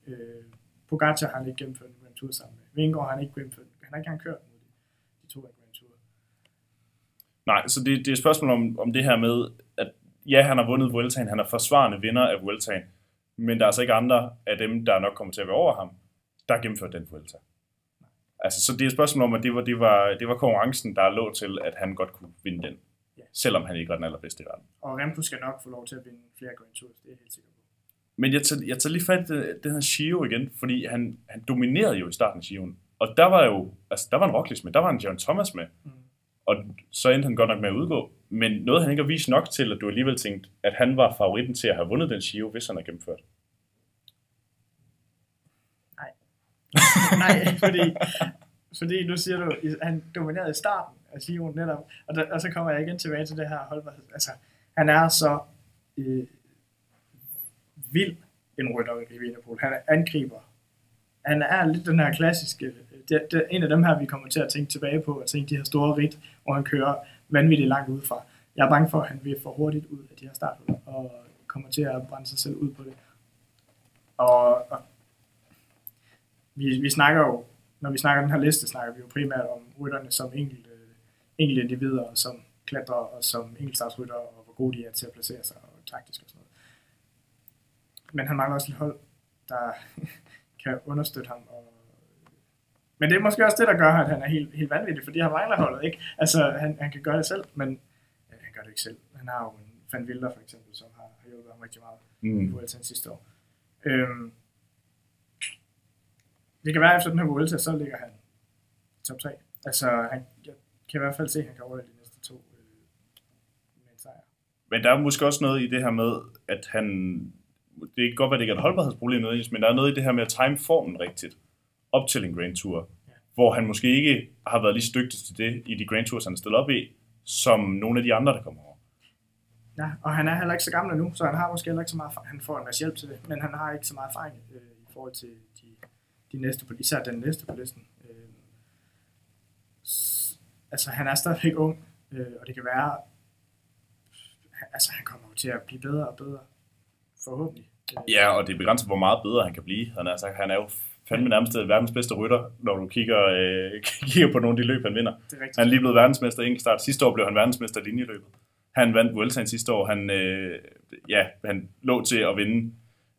Øh, Pogacar har han ikke gennemført en Grand Tour sammen med. Vingegaard har han ikke gennemført. Han har ikke engang kørt mod de, de to Grand Tour. Nej, så det, det er et spørgsmål om, om det her med, at ja, han har vundet Vueltaen, han er forsvarende vinder af Vueltaen, men der er altså ikke andre af dem, der nok kommer til at være over ham, der har gennemført den Vuelta. Altså, så det er et spørgsmål om, at det var, det var, det var konkurrencen, der lå til, at han godt kunne vinde den. Ja. Selvom han ikke var den allerbedste i verden. Og Remco skal nok få lov til at vinde flere Grand Tours, det er helt sikker på. Men jeg tager, jeg tager lige fat i det her Giro igen, fordi han, han dominerede jo i starten af Giroen. Og der var jo, altså der var en Roglic med, der var en John Thomas med. Mm. Og så endte han godt nok med at udgå. Men noget han ikke har vist nok til, at du alligevel tænkte, at han var favoritten til at have vundet den Giro, hvis han har gennemført. Nej, fordi, fordi nu siger du, han dominerede i starten af Giroen netop, og, der, og så kommer jeg igen tilbage til det her holdbarhed. Altså, han er så øh, vild en rytter i Vinderpool. Han er angriber. Han er lidt den her klassiske, det, det en af dem her, vi kommer til at tænke tilbage på, og tænke de her store ridt, hvor han kører vanvittigt langt udefra. Jeg er bange for, at han vil for hurtigt ud af de her starter, og kommer til at brænde sig selv ud på det. Og, og vi, vi snakker jo, når vi snakker den her liste, snakker vi jo primært om rytterne som enkelte, enkelte individer, som klatrer og som enkeltstartsrytter, og hvor gode de er til at placere sig, og taktisk og. Men han mangler også et hold, der kan understøtte ham. Og... Men det er måske også det, der gør, at han er helt, helt vanvittig, fordi han mangler holdet, ikke? Altså, han, han kan gøre det selv, men ja, han gør det ikke selv. Han har jo en Van Wilder, for eksempel, som har, har hjulpet ham rigtig meget Mm. i Vueltaen sidste år. Øhm, det kan være, at efter den her Vuelta, så ligger han top 3. Altså, han, jeg kan i hvert fald se, at han kan overleve de næste to øh, med en sejr. Men der er måske også noget i det her med, at han... Det kan godt være, det ikke er et holdbarhedsproblem, nødvendigvis, men der er noget i det her med at time formen rigtigt op til en Grand Tour, Ja. hvor han måske ikke har været lige så dygtig til det i de Grand Tours, han er stillet op i, som nogle af de andre, der kommer over. Ja, og han er heller ikke så gammel nu, så han har måske heller ikke så meget, han får en masse hjælp til det, men han har ikke så meget erfaring øh, i forhold til de, de næste, på, især den næste på listen. Øh, altså, han er stadigvæk ung, øh, og det kan være, altså, han kommer jo til at blive bedre og bedre, forhåbentlig. Øh, Ja, og det er begrænset, hvor meget bedre han kan blive. Han er, sagt, han er jo fandme nærmest verdens bedste rytter, når du kigger, øh, kigger på nogle af de løb, han vinder. Det er rigtigt. Han er lige blevet verdensmester i enkeltstart. Sidste år blev han verdensmester i linjeløbet. Han vandt Vueltaen sidste år. Han, øh, ja, han lå til at vinde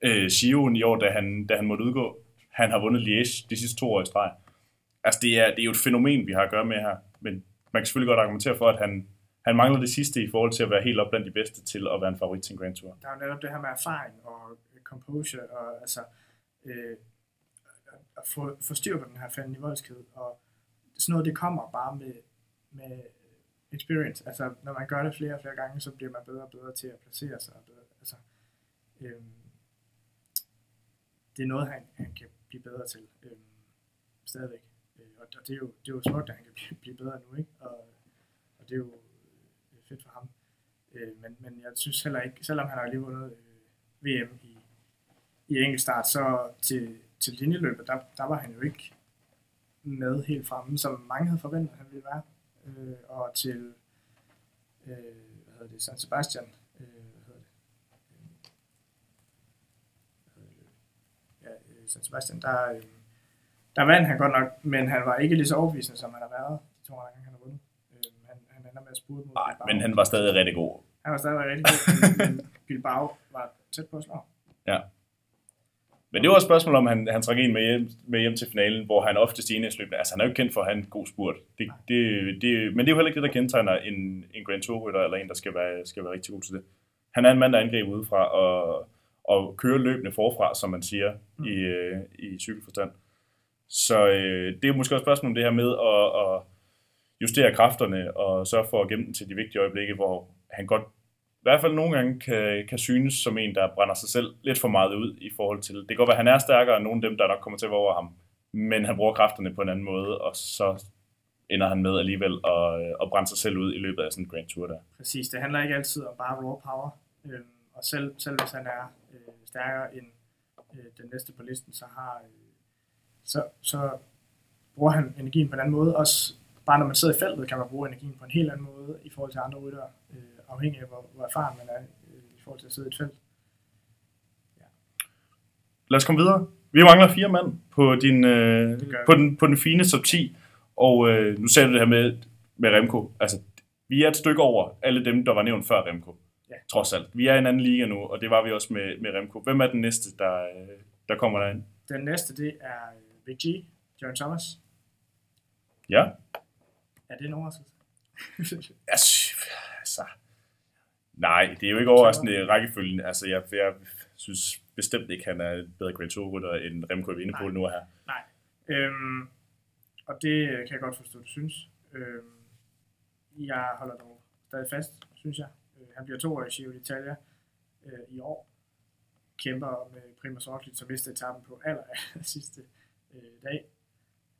øh, Giroen i år, da han, da han måtte udgå. Han har vundet Liège de sidste to år i streg. Altså, det er, det er jo et fænomen, vi har at gøre med her. Men man kan selvfølgelig godt argumentere for, at han, han mangler det sidste i forhold til at være helt op blandt de bedste til at være en favorit til en Grand Tour. der er jo netop det her med erfaring og øh, composure, og altså øh, at få, få styr på den her fandenivoldskhed, og sådan noget, det kommer bare med, med experience. Altså, når man gør det flere og flere gange, så bliver man bedre og bedre til at placere sig. Og bedre, altså, øh, det er noget, han, han kan blive bedre til øh, stadigvæk. Øh, og det, er jo, det er jo smukt, at han kan blive, blive bedre nu, ikke? Og, og det er jo fedt for ham. Øh, men, men jeg synes heller ikke, selvom han har lige vundet øh, VM i, i enkeltstart, så til, til linjeløbet, der, der var han jo ikke med helt fremme, som mange havde forventet, han ville være. Øh, og til øh, hvad hedder det, San Sebastian, øh, hvad hedder det, øh, ja, øh, San Sebastian, der, øh, der vandt han godt nok, men han var ikke lige så overbevisende, som han har været de to gange, han har vundet. Øh, med at spurte mod Nej, men han var stadig rigtig god. Han var stadig rigtig god, men- Bilbao var tæt på at slå. Ja. Men det var et spørgsmål om, han, han trak en med hjem, med hjem til finalen, hvor han oftest i enhedsløbene, altså han er jo kendt for at have en god spurt. Det, det, det, men det er jo heller ikke det, der kendetegner en, en Grand Tour-rytter, eller en, der skal være, skal være rigtig god til det. Han er en mand, der angriber udefra og, og kører løbende forfra, som man siger Mm. i, øh, i cykelforstand. Så øh, det er måske også et spørgsmål om det her med at, at justere kræfterne og sørge for at gemme den til de vigtige øjeblikke, hvor han godt i hvert fald nogle gange kan, kan synes som en, der brænder sig selv lidt for meget ud i forhold til, det kan godt være, at han er stærkere end nogle af dem, der nok kommer til at være over ham, men han bruger kræfterne på en anden måde, og så ender han med alligevel at, øh, at brænde sig selv ud i løbet af sådan en Grand Tour der. Præcis, det handler ikke altid om bare raw power. øh, og selv, selv hvis han er øh, stærkere end øh, den næste på listen, så har øh, så, så bruger han energien på en anden måde. Også bare når man sidder i feltet, kan man bruge energien på en helt anden måde i forhold til andre ryttere, øh, afhængig af hvor, hvor erfaren man er øh, i forhold til at sidde i et felt. Lad os komme videre. Vi mangler fire mand på, din, øh, på, den, på den fine top 10. Og øh, nu sagde du det her med, med Remco. Altså, vi er et stykke over alle dem, der var nævnt før Remco. Ja. Trods alt. Vi er i en anden liga nu, og det var vi også med, med Remco. Hvem er den næste, der, øh, der kommer derind? Den næste, det er øh, Big G, John Thomas. Ja. Er det en overraskelse? Altså, altså, nej, det er jo ikke overraskende i rækkefølgen. Altså, jeg, jeg synes bestemt ikke, han er et bedre Grand Tour-rytter end Remco Nej. nu her. Nej. Øhm, og det kan jeg godt forstå, du synes. Øhm, jeg holder dog stadig fast, synes jeg. Øh, han bliver to år i Giro d'Italia øh, i år. Kæmper med Primoz Roglic, som mister etappen på aller, aller sidste øh, dag.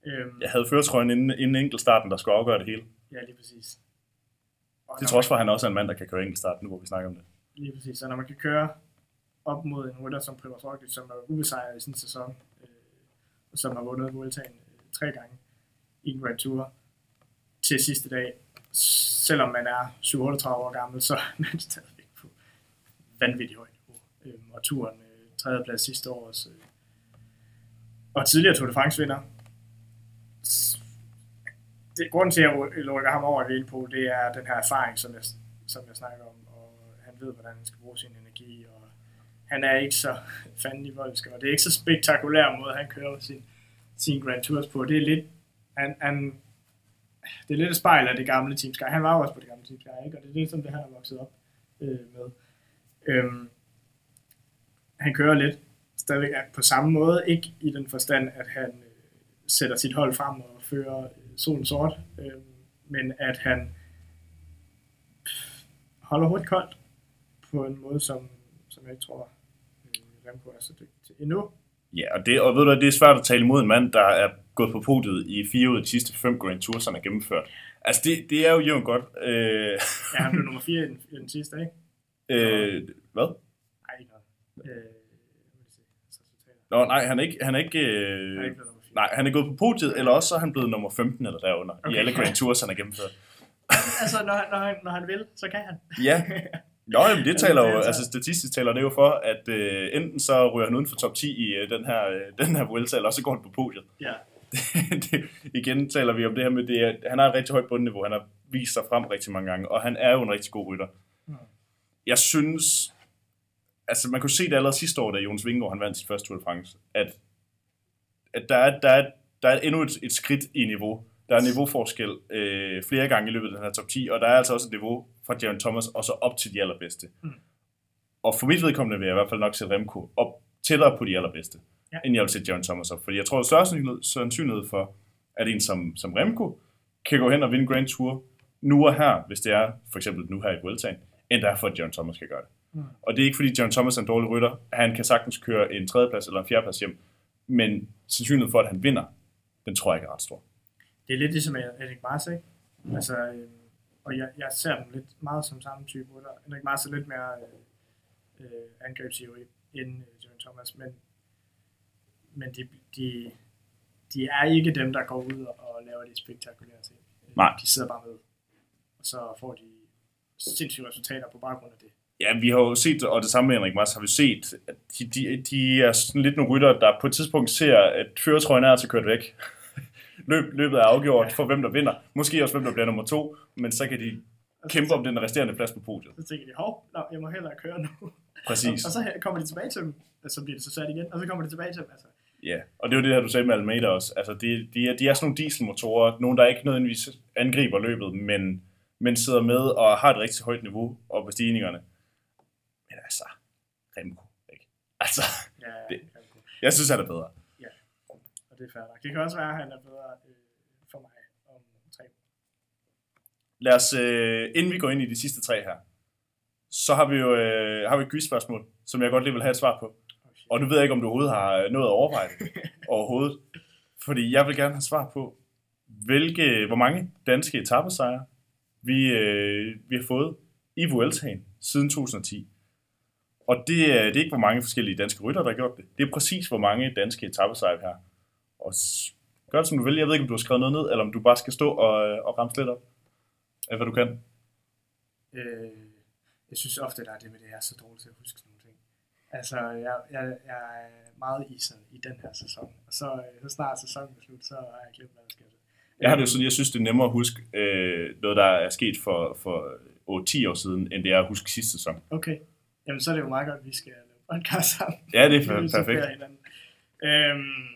Øhm, Jeg havde førtrøjen inden, inden enkeltstarten, der skulle afgøre det hele. ja, lige præcis. Og når trods for, at han også er en mand, der kan køre enkeltstart, nu hvor vi snakker om det. Lige præcis. Så når man kan køre op mod en rytter som Primoz Roglic, som er ubesejret i sin sæson, øh, og som har vundet Vueltaen øh, tre gange i en Grand Tour til sidste dag, selvom man er 37 år gammel, så er man stadigvæk på vanvittigt højt niveau. Øh, og turen øh, tredjeplads sidste år også. Øh, og tidligere Tour de France vinder. Det, grunden til, at jeg lukker ham over i på, det er den her erfaring, som jeg, som jeg snakker om, og han ved, hvordan han skal bruge sin energi, og han er ikke så fanden voldsk, og det er ikke så spektakulær måde, han kører sin, sin Grand Tours på. Det er lidt, han, han, det er lidt et spejl af det gamle Team Sky. Han var jo også på det gamle Team Sky, ikke? og det er lidt som det, han er vokset op øh, med. Øhm, han kører lidt stadigvæk på samme måde, ikke i den forstand, at han øh, sætter sit hold frem og fører øh, solen sort, øh, men at han holder hurtigt koldt på en måde, som, som jeg ikke tror, øh, Remco er så dygtig til endnu. Ja, og, det, og ved du det er svært at tale imod en mand, der er gået på podiet i fire ud af de sidste fem Grand Tours, han har gennemført. Altså, det, det er jo jævnt godt. Øh, Ja, han blev nummer 4 i den, i den sidste, ikke? øh, hvad? Nej, ikke noget. Øh. Nå, nej, han er ikke, han er ikke, Han er øh, ikke blevet nummer 4. nej, han er gået på podiet, eller også så er han blevet nummer 15 eller derunder, okay. i alle Grand Tours, han har gennemført. altså, når, han- når, han, når han vil, så kan han. Ja, Nå, jamen, det taler er jo, altså- statistisk taler det jo for, at øh, enten så ryger han uden for top 10 i øh, den her, øh, den her Vuelta, eller også så går han på podiet. Ja. det, igen taler vi om det her med, det, at han har et rigtig højt bundniveau, han har vist sig frem rigtig mange gange, og han er jo en rigtig god rytter. Mm. Jeg synes, altså man kunne se det allerede sidste år, da Jonas Vingegaard han vandt sit første Tour de France, at, at der, er, der, er, der er endnu et, et skridt i niveau. Der er niveauforskel øh, flere gange i løbet af den her top 10, og der er altså også et niveau fra Jaron Thomas, og så op til de allerbedste. Mm. Og for mit vedkommende vil jeg i hvert fald nok sætte Remco op tættere på de allerbedste, Ja. end jeg vil sætte Jaron Thomas op. Fordi jeg tror, at større sandsynlighed- for, at en som, som Remco kan gå hen og vinde Grand Tour nu og her, hvis det er for eksempel nu her i Vueltaen, end der er for, at John Thomas kan gøre det. Mm. Og det er ikke fordi John Thomas er en dårlig rytter. Han kan sagtens køre en tredjeplads eller en fjerdeplads hjem, men sandsynligheden for, at han vinder, den tror jeg ikke er ret stor. Det er lidt ligesom Erik Mars, ikke? Altså, øh, og jeg, jeg ser dem lidt meget som samme type rytter. Erik Mars er lidt mere øh, øh, angrebsivrig end øh, John Thomas, men, men de, de, de er ikke dem, der går ud og laver de spektakulære ting. Øh, Nej. De sidder bare med, og så får de sindssyge resultater på baggrund af det. Ja, vi har jo set, og det samme med Henrik Mars, har vi set, at de, de, de er sådan lidt nogle rytter, der på et tidspunkt ser, at føretrøjen er til kørt væk. Løb, løbet er afgjort for, hvem der vinder. Måske også, hvem der bliver nummer to, men så kan de kæmpe om den resterende plads på podiet. så tænker de, hov, nå, jeg må hellere køre nu. Præcis. Og, og så kommer de tilbage til dem, og så bliver det så sat igen, og så kommer de tilbage til dem. Altså, Ja, og det er jo det her, du sagde med Almeida også. Altså, de, de, er, de er sådan nogle dieselmotorer, nogen, der ikke nødvendigvis angriber løbet, men, men sidder med og har et rigtig højt niveau op på stigningerne. Altså, Remco, ikke? Altså, ja, Det- det. jeg synes, han er bedre. og det er nok. Det kan også være, at han er bedre øh, for mig om tre. Lad os, øh, inden vi går ind i de sidste tre her, så har vi jo øh, har vi et quizspørgsmål, som jeg godt lige vil have et svar på. Oh, shit. Og nu ved jeg ikke, om du overhovedet har nået at overveje det overhovedet. Fordi jeg vil gerne have svar på, hvilke, hvor mange danske etappesejre vi, øh, vi har fået i Vueltaen siden 2010. Og det er, det er ikke, hvor mange forskellige danske rytter, der har gjort det. Det er præcis, hvor mange danske etappesejre her. Og gør det, som du vil. Jeg ved ikke, om du har skrevet noget ned, eller om du bare skal stå og, og ramse lidt op af, hvad du kan. Øh, jeg synes ofte, der er det med det, jeg er så dårlig til at huske sådan nogle ting. Altså, jeg, jeg, jeg er meget i, sådan, i den her sæson. Og så, øh, så snart sæsonen er slut, så har jeg glemt, hvad der sker. Jeg har det jo sådan, jeg synes, det er nemmere at huske øh, noget, der er sket for, for 8-10 år siden, end det er at huske sidste sæson. Okay. Jamen, så er det jo meget godt, at vi skal lave podcast sammen. Ja, det er perfekt. hinanden. Øhm,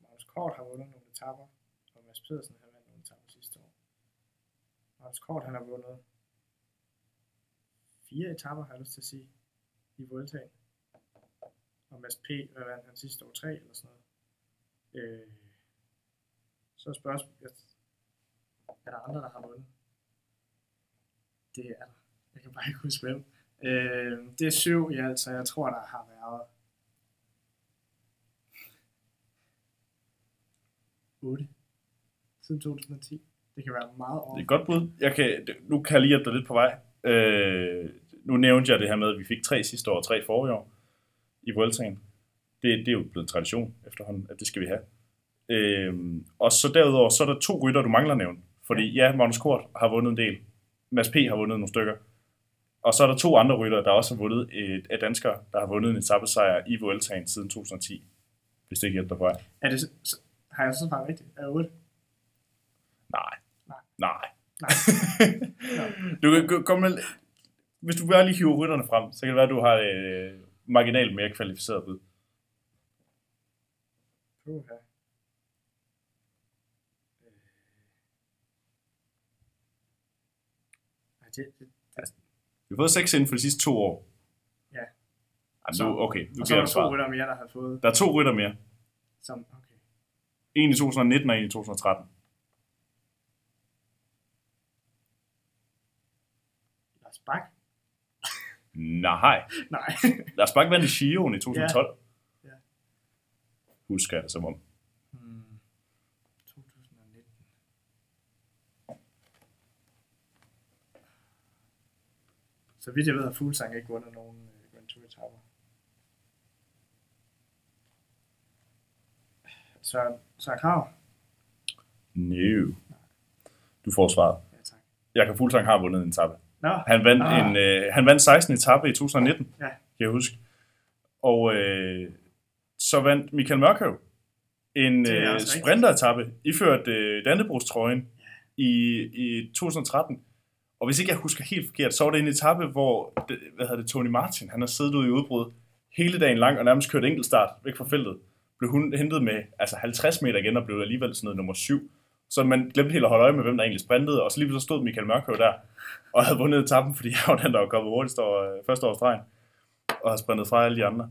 Magnus Kort har vundet nogle etapper, og Mads Pedersen har vundet nogle etapper sidste år. Magnus Kort, han har vundet fire etapper, har jeg lyst til at sige, i Vueltaen. Og Mads P. hvad vandt han sidste år? Tre eller sådan noget. Øh, så er spørgsmålet, er der andre, der har vundet? Det er der. Jeg kan bare ikke huske hvem. Øh, det er syv i alt, så jeg tror, der har været 8 siden 2010. Det kan være meget over. Det er et godt bud. Jeg kan, nu kan jeg lige hjælpe dig lidt på vej. Øh, nu nævnte jeg det her med, at vi fik tre sidste år og tre forrige år i Vueltaen. Det, det er jo blevet en tradition efterhånden, at det skal vi have. Øh, og så derudover, så er der to rytter, du mangler at nævne. Fordi ja, Magnus Kort har vundet en del. Mads P. har vundet nogle stykker. Og så er der to andre rytter, der også har vundet et, af danskere, der har vundet en etappesejr i Vueltaen siden 2010. Hvis det ikke hjælper på vej. Er det, så, har jeg så svaret rigtigt? Er 8? Nej. Nej. Nej. Nej. du kan komme med, hvis du bare lige hiver rytterne frem, så kan det være, at du har øh, marginalt mere kvalificeret bud. Puha. Det, Vi har fået seks inden for de sidste to år. Ja. Jamen, Så- nu, okay, nu og så er jeg der to rytter mere, der har fået Der er to rytter mere. som, okay. En i 2019 og en i 2013. Lars Bak? Nej. Nej. Lars Bak vandt i Giroen i 2012. Ja. Ja. Husker jeg det som om. Hmm. 2019. Så vidt jeg ved, har Fuglsang ikke vundet nogen øh, Grand Tour etapper. Søren, Søren Krav? No. Du får svaret. Ja, tak. Jakob Fuglsang har vundet en etape. Nå, Han vandt, Ah. en, øh, han vandt 16 etape i 2019, Ja. kan jeg huske. Og øh, så vandt Michael Mørkøv en øh, sprinteretappe, iført øh, Dannebrogstrøjen i, i 2013. Og hvis ikke jeg husker helt forkert, så var det en etape, hvor det, hvad hedder det, Tony Martin, han har siddet ude i udbrud hele dagen lang og nærmest kørt enkeltstart væk fra feltet. Blev hun hentet med altså 50 meter igen og blev alligevel sådan noget nummer 7. Så man glemte helt at holde øje med, hvem der egentlig sprintede, og så lige så stod Michael Mørkøv der og havde vundet etappen, fordi jeg var den, der var kommet hurtigst over øh, første års stregen, og har sprintet fra alle de andre.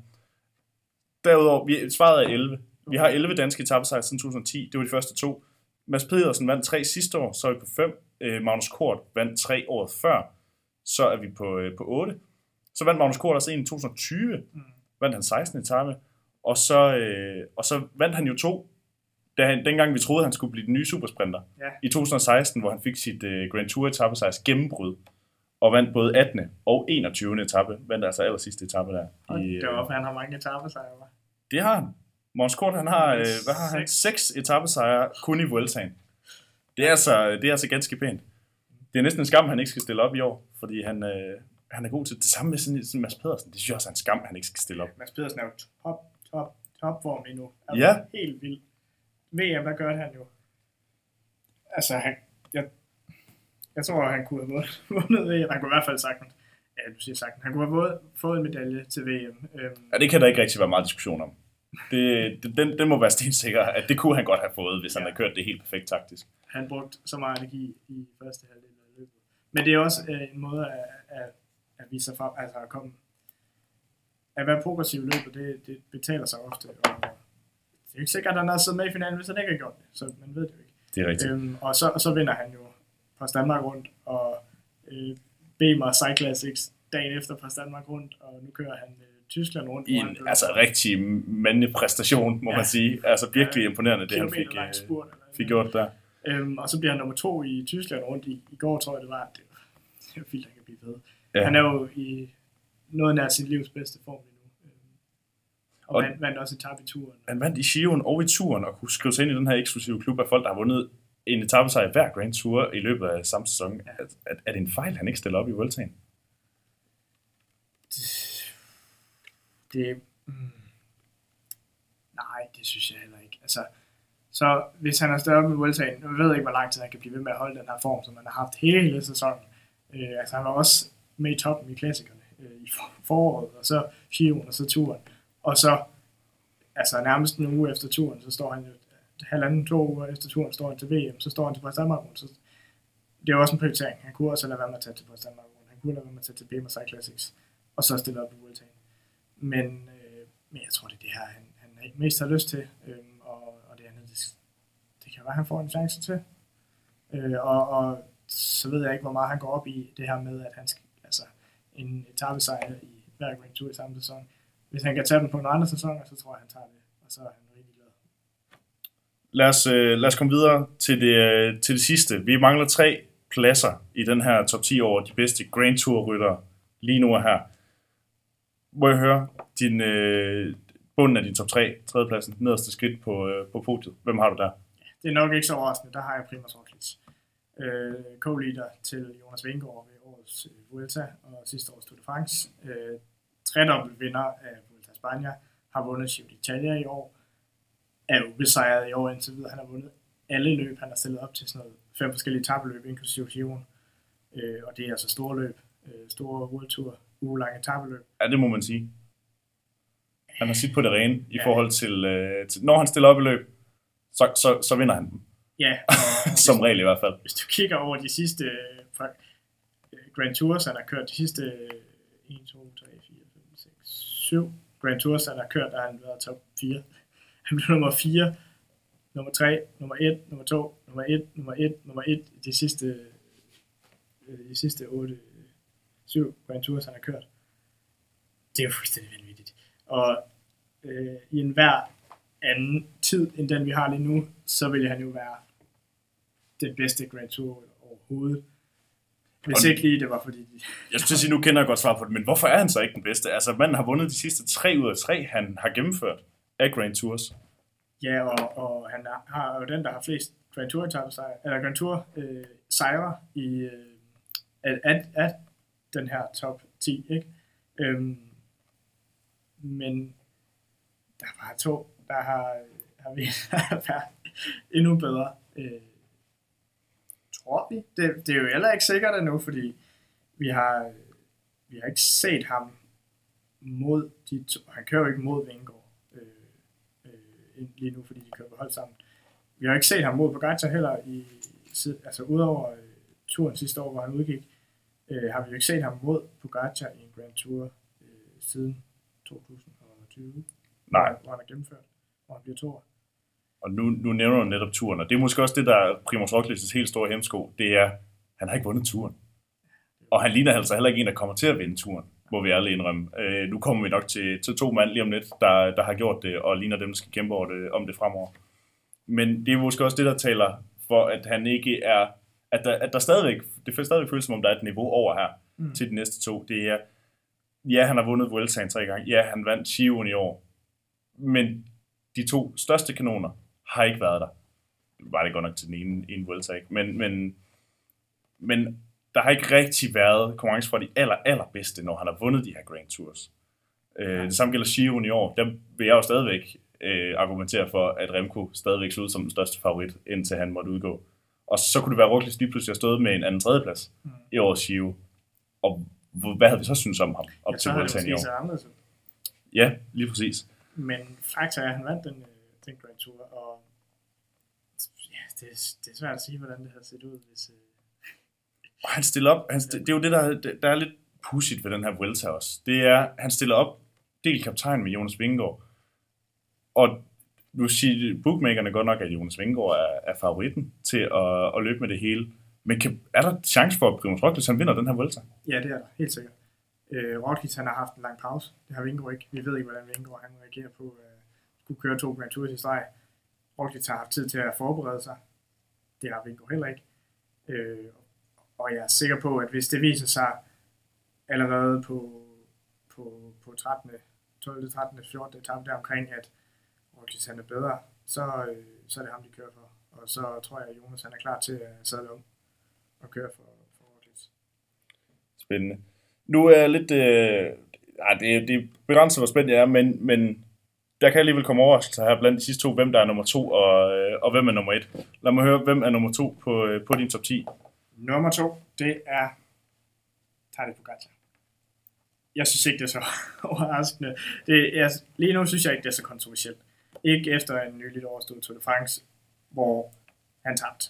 Derudover, vi, svaret er 11. Vi har 11 danske etappesejre siden 2010. Det var de første to. Mads Pedersen vandt tre sidste år, så er vi på 5. Øh, Magnus Kort vandt tre året før, så er vi på, øh, på 8. Så vandt Magnus Kort også en i 2020, Mm. vandt han 16 etape, og så, øh, og så vandt han jo to, da han, dengang vi troede, han skulle blive den nye supersprinter. Ja. I 2016, hvor han fik sit øh, Grand Tour etappesejrs gennembrud, og vandt både 18. og 21. etape, vandt altså aller sidste etape der. Og I, det øh, var hvorfor han har mange etappesejre, var. det har han. Måns Kort, han har, øh, hvad har han? Seks. Seks etappesejre kun i Vueltaen. Det er, altså, det er altså ganske pænt. Det er næsten en skam, at han ikke skal stille op i år, fordi han, øh, han er god til det samme med sådan, sådan Mads Pedersen. Det synes jeg også er en skam, at han ikke skal stille op. Mads Pedersen er jo top, top, topform endnu. Ja. Helt vildt. VM, hvad gør han jo? Altså, han, jeg, jeg tror, han kunne have vundet- VM. Han kunne i hvert fald sagtens, ja, du siger sagtens, han kunne have fået en medalje til VM. Øhm, Ja, det kan der ikke rigtig være meget diskussion om. Det, det, den, den må være stensikker, at det kunne han godt have fået, hvis han Ja. havde kørt det helt perfekt taktisk. Han brugte så meget energi i første halvdel af løbet. Men det er også øh, en måde at, at, at vise sig frem, altså at komme, at være progressiv i løbet, det, det betaler sig ofte, og det er jo ikke sikkert, at han har siddet med i finalen, hvis han ikke har gjort det, så man ved det jo ikke. Det er rigtigt. Øhm, og, så, og så vinder han jo på Danmark rundt, og øh, Bemer Cyclassics dagen efter på Danmark rundt, og nu kører han øh, Tyskland rundt. I en blev altså, rigtig mandlig præstation, må Ja. man sige. Altså virkelig Ja. imponerende, det han fik, øh, spurt. fik gjort der. Øhm, og så bliver han nummer to i Tyskland rundt i, i går, tror jeg det var. Det, det er vildt, han kan blive ved. Ja. Ja. Han er jo i noget nær sit livs bedste form lige nu. Øh, Og, Og- vandt, vandt også etape i turen. Han vandt i Giroen og i turen og kunne skrive sig ind i den her eksklusive klub af folk, der har vundet en etappesejr hver Grand Tour i løbet af samme sæson. Er, er, er det en fejl, han ikke stiller op i Vueltaen? Det, mm, nej, det synes jeg heller ikke. Altså, så hvis han er større med Vueltaen, jeg ved ikke, hvor lang tid han kan blive ved med at holde den her form, som han har haft hele sæsonen. Øh, altså, han var også med i toppen i klassikerne øh, i foråret, og så Giroen, og så turen. Og så, altså nærmest en uge efter turen, så står han jo øh, halvanden, to uger efter turen, står han til VM, så står han til Post Så det er jo også en prioritering. Han kunne også lade være med at tage til Post Han kunne lade være med at tage til BMSI Classics, og så stille op i Vueltaen. Men, øh, men jeg tror, det er det her, han, han mest har lyst til, øh, og, og det andet, det, det kan være, han får en chance til. Øh, og, og så ved jeg ikke, hvor meget han går op i det her med, at han skal, altså en etappesejr i hver Grand Tour i samme sæson. Hvis han kan tage den på nogle andre sæsoner, så tror jeg, han tager det, og så er han rigtig glad. Lad os, øh, lad os komme videre til det, øh, til det sidste. Vi mangler tre pladser i den her top 10 over de bedste Grand Tour-ryttere lige nu og her. Må jeg høre din, øh, bunden af din top 3, tredjepladsen, nederste skridt på, øh, på podiet. Hvem har du der? Det er nok ikke så overraskende. Der har jeg Primoz Roglic. Øh, co-leader til Jonas Vingegaard ved årets øh, Vuelta og sidste års Tour de France. Øh, tredobbelt vinder af Vuelta España. Har vundet Giro d'Italia i år. Er ubesejret i år indtil videre. Han har vundet alle løb. Han har stillet op til sådan noget fem forskellige tabeløb, inklusive Giroen. Øh, og det er altså store løb. Øh, store Vueltour, ugelange tabeløb. Ja, det må man sige. Han har sit på det rene i Ja. forhold til, øh, til, når han stiller op i løb, så, så, så vinder han dem. Ja, og Som regel i hvert fald. hvis du kigger over de sidste øh, fra øh, Grand Tours, han har kørt de sidste øh, 1, 2, 3, 4, 5, 6, 7 Grand Tours, han har kørt, der har han været top 4. Han blev nummer 4, nummer 3, nummer 1, nummer 2, nummer 1, nummer 1, nummer 1 i de sidste, øh, de sidste 8, 7 Grand Tours, han har kørt. Det er jo fuldstændig vanvittigt. Og øh, i enhver anden tid, end den vi har lige nu, så vil han jo være den bedste Grand Tour overhovedet. Hvis Og- ikke lige det var fordi, de, Jeg skulle sige, nu kender jeg godt svar på det, men hvorfor er han så ikke den bedste? Altså, manden har vundet de sidste tre ud af tre, han har gennemført af Grand Tours. ja, og, og han har jo den, der har flest Grand Tour etappesejre, eller Grand Tour øh, sejre i øh, at, at, at, den her top 10, ikke? Øhm, men der er bare to, der har, har vi været endnu bedre. Øh, tror vi. Det, det er jo heller ikke sikkert endnu, fordi vi har, vi har ikke set ham mod de to. Han kører jo ikke mod Vingård øh, øh, lige nu, fordi de kører på hold sammen. Vi har ikke set ham mod Pogacar heller, i, altså udover øh, turen sidste år, hvor han udgik, øh, har vi jo ikke set ham mod Pogacar i en Grand Tour øh, siden 2020, Nej. hvor han har gennemført, hvor han bliver to år. Og nu, nu nævner du netop turen, og det er måske også det, der er Primoz Roglic's helt store hemsko. Det er, han har ikke vundet turen. Og han ligner altså heller ikke en, der kommer til at vinde turen, må vi ærligt indrømme. Øh, nu kommer vi nok til, til to mand lige om lidt, der, der har gjort det, og ligner dem, der skal kæmpe over det, om det fremover. Men det er måske også det, der taler for, at han ikke er, at der, at der stadigvæk, det stadigvæk føles som om, der er et niveau over her Mm. til de næste to. Det er, ja, han har vundet Vueltaen tre gange. Ja, han vandt Giroen i år. Men de to største kanoner har ikke været der. Det var det godt nok til den ene, ene Vuelta, ikke? Men, men, men der har ikke rigtig været konkurrence for de aller, allerbedste, når han har vundet de her Grand Tours. Øh, det samme gælder Giroen i år. Der vil jeg jo stadigvæk øh, argumentere for, at Remco stadigvæk så ud som den største favorit, indtil han måtte udgå. Og så kunne det være Roglic lige pludselig have stået med en anden tredjeplads Mm. i årets Giro. Og hvad havde vi så synes om ham op Ja, til Vueltaen i år? Ja, lige præcis. Men fakta er, at han vandt den, den Grand Tour, og ja, det, er, det er svært at sige, hvordan det havde set ud, hvis... Øh, han stiller op, han, st- det er jo det, der, der er lidt pudsigt ved den her Vuelta også. Det er, han stiller op, del kaptajn med Jonas Vingegaard. Og nu siger bookmakerne godt nok, at Jonas Vingegaard er, er favoritten til at, at løbe med det hele. Men kan, er der chance for, at Primoz Roglic han vinder den her Vuelta? ja, det er der, helt sikkert. Øh, Roglic, han har haft en lang pause. Det har Vingegaard ikke. Vi ved ikke, hvordan Vingegaard han reagerer på øh, kunne køre to Grand Tours i streg. Roglic har haft tid til at forberede sig. Det har Vingegaard heller ikke. Øh, og jeg er sikker på, at hvis det viser sig allerede på, på, på 13. 12. 13. 14. etape deromkring, at Roglic han er bedre, så, øh, så er det ham, de kører for. Og så tror jeg, at Jonas han er klar til at sadle om og køre for, for Roglic. Spændende. Nu er jeg lidt... Øh, ej, det, det er begrænset, hvor spændt jeg er, men, men der kan alligevel komme overraskelser her blandt de sidste to, hvem der er nummer to, og, øh, og hvem er nummer et. Lad mig høre, hvem er nummer to på, øh, på din top 10. Nummer to, det er Tadej Pogacar. Jeg synes ikke, det er så overraskende. Det er, lige nu synes jeg ikke, det er så kontroversielt. Ikke efter en nyligt overstået Tour de France, hvor han tabte.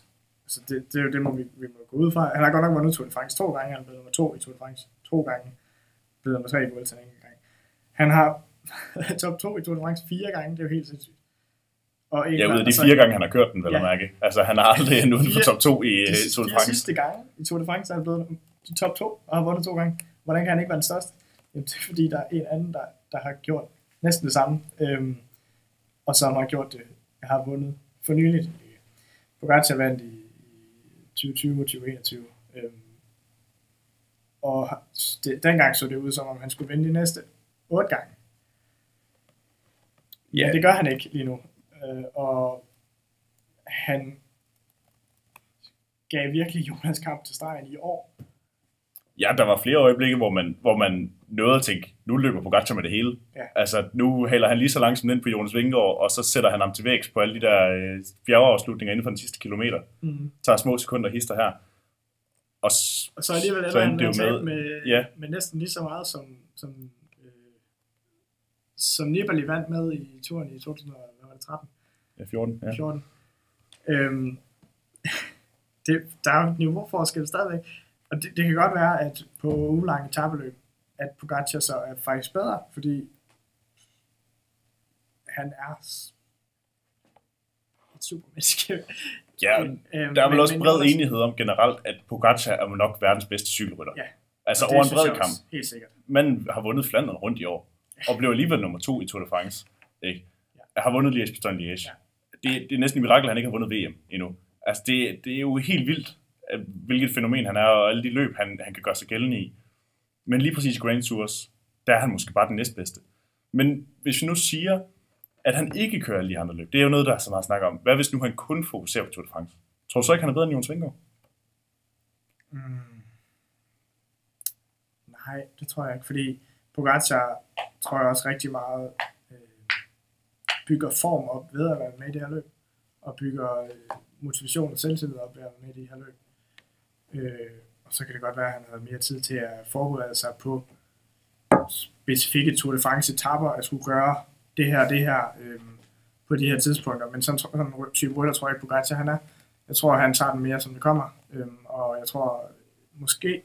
Så det, det er jo det, må vi, vi må gå ud fra. Han har godt nok vundet Tour de France to gange. Han blev nummer to i Tour de France to gange. Blev nummer tre i Vuelta en gang. Han har top 2 i Tour de France fire gange. Det er jo helt sindssygt. Og en Ja, ud af de og så- fire gange, han har kørt den, vel Ja. at mærke. Altså, han har aldrig endt uden for top 2 i de, øh, Tour de de France. sidste gange i Tour de France er han blevet de top 2 og har vundet to gange. Hvordan kan han ikke være den største? Jamen, det er fordi, der er en anden, der, der har gjort næsten det samme, øhm, og som har gjort det, har vundet for nyligt. Pogacar vandt i, i 2020 og 2021. Øhm, og det, dengang så det ud, som om han skulle vinde de næste otte gange. Ja. Men det gør han ikke lige nu. Øh, og han gav virkelig Jonas kamp til stregen i år. Ja, der var flere øjeblikke, hvor man, hvor man nåede at tænke, nu løber Pogacar med det hele. Ja. Altså, nu hælder han lige så langsomt ind på Jonas Vingegaard, og så sætter han ham til vægs på alle de der øh, bjergeafslutninger inden for den sidste kilometer. Mm. Tager små sekunder hister her. Og, Og så alligevel ender han det jo med, med, ja. med næsten lige så meget som, som, som Nibali vandt med i turen i 2013. ja, 14. Ja. 14. Øhm, det, der er jo niveauforskel stadigvæk. Og det, det kan godt være, at på ugelange tabeløb, at Pogacar så er faktisk bedre, fordi han er et supermenneske. ja, Øhm, der er vel men- også men bred Jonas- enighed om generelt, at Pogacar er nok verdens bedste cykelrytter. Ja. Altså over en bred kamp. også, Helt sikkert. Manden har vundet Flandern rundt i år, og blev alligevel nummer to i Tour de France. Ikke? Jeg har vundet Liège Bastogne Liège. Ja. Det, det er næsten et mirakel, at han ikke har vundet VM endnu. Altså, det, det er jo helt vildt, at- hvilket fænomen han er, og alle de løb, han, han kan gøre sig gældende i. Men lige præcis Grand Tours, der er han måske bare den næstbedste. Men hvis vi nu siger, at han ikke kører alle de andre løb, det er jo noget, der er så meget snak om. Hvad hvis nu han kun fokuserer på Tour de France? Tror du så ikke, han er bedre end Jonas Vingegaard? Mm. Nej, det tror jeg ikke, fordi Pogacar tror jeg også rigtig meget øh, bygger form op ved at være med i det her løb, og bygger øh, motivation og selvtillid op ved at være med i det her løb. Øh, og så kan det godt være, at han havde mere tid til at forberede sig på specifikke Tour de France etapper, at skulle gøre det her og det her øh, på de her tidspunkter. Men sådan, sådan en type rytter tror jeg ikke, Pogacar han er. Jeg tror, han tager den mere, som det kommer. Øh, og jeg tror, måske,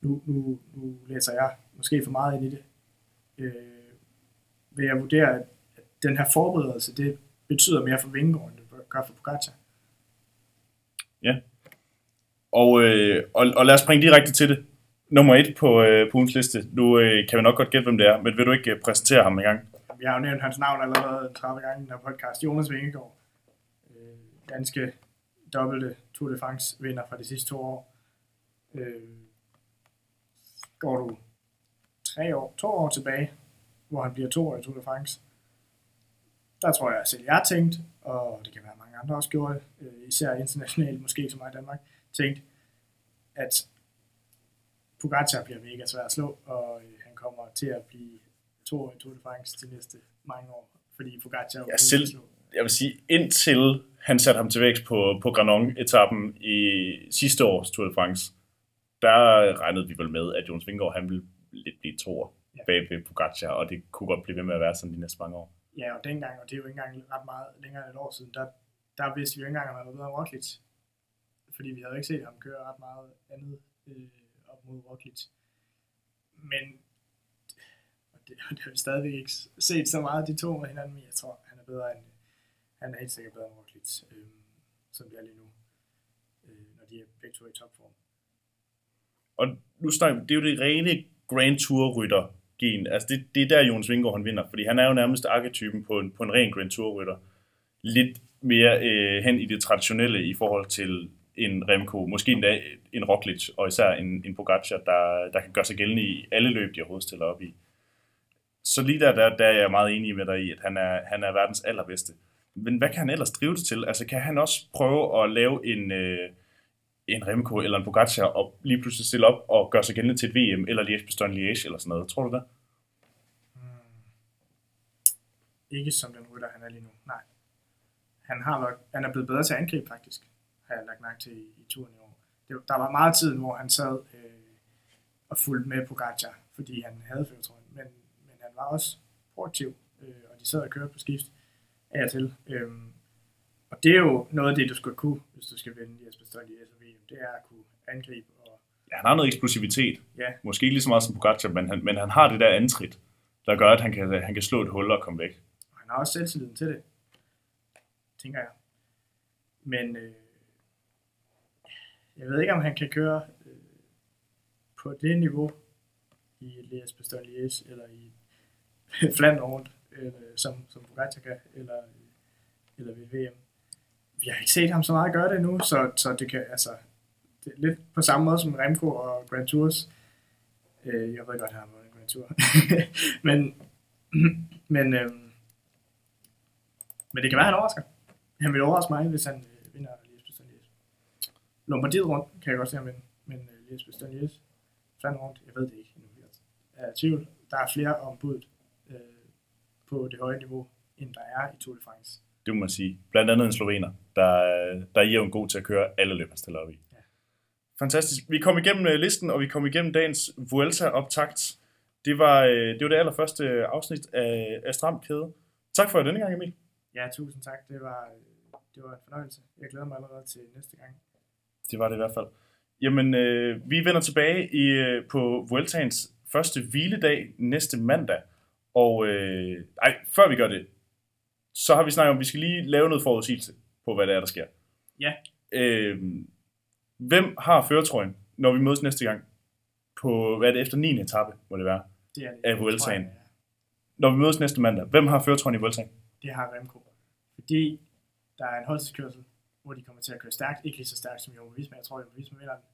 nu, nu, nu læser jeg måske for meget ind i det, øh, vil jeg vurdere, at den her forberedelse, det betyder mere for Vingegaard, end det gør for Pogacar. Og, øh, og, og lad os springe direkte til det. Nummer et på, øh, på ugens liste. Nu øh, kan vi nok godt gætte, hvem det er, men vil du ikke øh, præsentere ham en gang? Vi har jo nævnt hans navn allerede 30 gange i den her podcast. Jonas Vingegaard, øh, danske dobbelte Tour de France vinder fra de sidste to år. Øh, går du tre år, to år tilbage, hvor han bliver to år i Tour de France, der tror jeg, selv jeg tænkt, og det kan være mange andre også gjorde det, øh, især internationalt, måske som mig i Danmark, tænkt, at Pogacar bliver mega svær at slå, og øh, han kommer til at blive to år i Tour de France til næste mange år, fordi Pogacar er umulig selv-. Jeg vil sige, indtil han satte ham til vækst på, på Granon-etappen i sidste års Tour de France, der regnede vi vel med, at Jonas Vingegaard han ville lidt blive toer Ja. bag ved Pogacar, og det kunne godt blive ved med at være sådan de næste mange år. Ja, og dengang, og det er jo ikke engang ret meget længere end et år siden, der, der vidste vi jo ikke engang, at han var bedre end Roglic. Fordi vi havde jo ikke set ham køre ret meget andet øh, op mod Roglic. Men og det, det har vi stadigvæk ikke set så meget de to med hinanden, men jeg tror, han er bedre end, han er helt sikkert bedre end Roglic, øh, som det er lige nu, øh, når de er begge to i topform. Og nu snakker vi, det er jo det rene Grand Tour rytter gen. Altså det, det er der Jonas Vingegaard han vinder, fordi han er jo nærmest arketypen på en, på en ren Grand Tour rytter. Lidt mere øh, hen i det traditionelle i forhold til en Remco, måske endda en Roglic, og især en, en Pogacar, der, der kan gøre sig gældende i alle løb, de overhovedet stiller op i. Så lige der, der, der er jeg meget enig med dig i, at han er, han er verdens allerbedste. Men hvad kan han ellers drive det til? Altså kan han også prøve at lave en, øh, en Remco eller en Pogacar og lige pludselig stille op og gøre sig gældende til et VM eller Liège-Bastogne Liège eller sådan noget? Tror du det? Hmm. Ikke som den rytter, han er lige nu. Nej. Han, har nok, han er blevet bedre til at angribe, faktisk, har jeg lagt mærke til i, i turen i år. Det, der var meget tid, hvor han sad øh, og fulgte med Pogacar, fordi han havde førtrøjen, men, men han var også proaktiv, øh, og de sad og kørte på skift af og til. Øh, og det er jo noget af det, du skal kunne, hvis du skal vinde Jesper SVM, det er at kunne angribe. Og, Ja, han har noget eksplosivitet. ja, Måske ikke lige så meget som Pogacar, men han, men han har det der antrit, der gør, at han kan, han kan slå et hul og komme væk. og han har også selvtilliden til det, tænker jeg. Men øh, jeg ved ikke, om han kan køre øh, på det niveau i Bastogne Liège, eller i Flandern rundt, øh, som, som Pogacar kan, eller, eller ved VM. Vi har ikke set ham så meget gøre det nu, så, så det kan, altså, det er lidt på samme måde som Remco og Grand Tours. Øh, jeg ved godt, at han har vundet Grand Tour. men, men, øh, men det kan være, at han overrasker. Han vil overraske mig, hvis han øh, vinder Lies Bastogne Lombardiet rundt kan jeg godt se ham vinde, men øh, Lies Bastogne fandt rundt, jeg ved det ikke endnu. Jeg er tvivl. Der er flere ombud øh, på det høje niveau, end der er i Tour de France. Det må man sige. Blandt andet en slovener, der, der er jævnt god til at køre alle løb, han stiller op i. Ja. Fantastisk. Vi kom igennem øh, listen, og vi kom igennem dagens Vuelta-optakt. Det var, øh, det var det allerførste afsnit af, af Stram Kæde. Tak for denne gang, Emil. Ja, tusind tak. Det var, øh, det var en fornøjelse. Jeg glæder mig allerede til næste gang. Det var det i hvert fald. Jamen, øh, vi vender tilbage i, øh, på Vueltaens første hviledag næste mandag. Og øh, ej, før vi gør det, så har vi snakket om, at vi skal lige lave noget forudsigelse på, hvad det er, der sker. Ja, Øh, hvem har føretrøjen, når vi mødes næste gang? På, hvad er det, efter 9. etape, må det være. det er det. Af Vueltaen. ja. Når vi mødes næste mandag, hvem har føretrøjen i Vueltaen? Det har Remco. Fordi der er en holdtidskørsel, hvor de kommer til at køre stærkt. Ikke lige så stærkt som Jumbo Visma. Jeg tror, Jumbo Visma vinder den.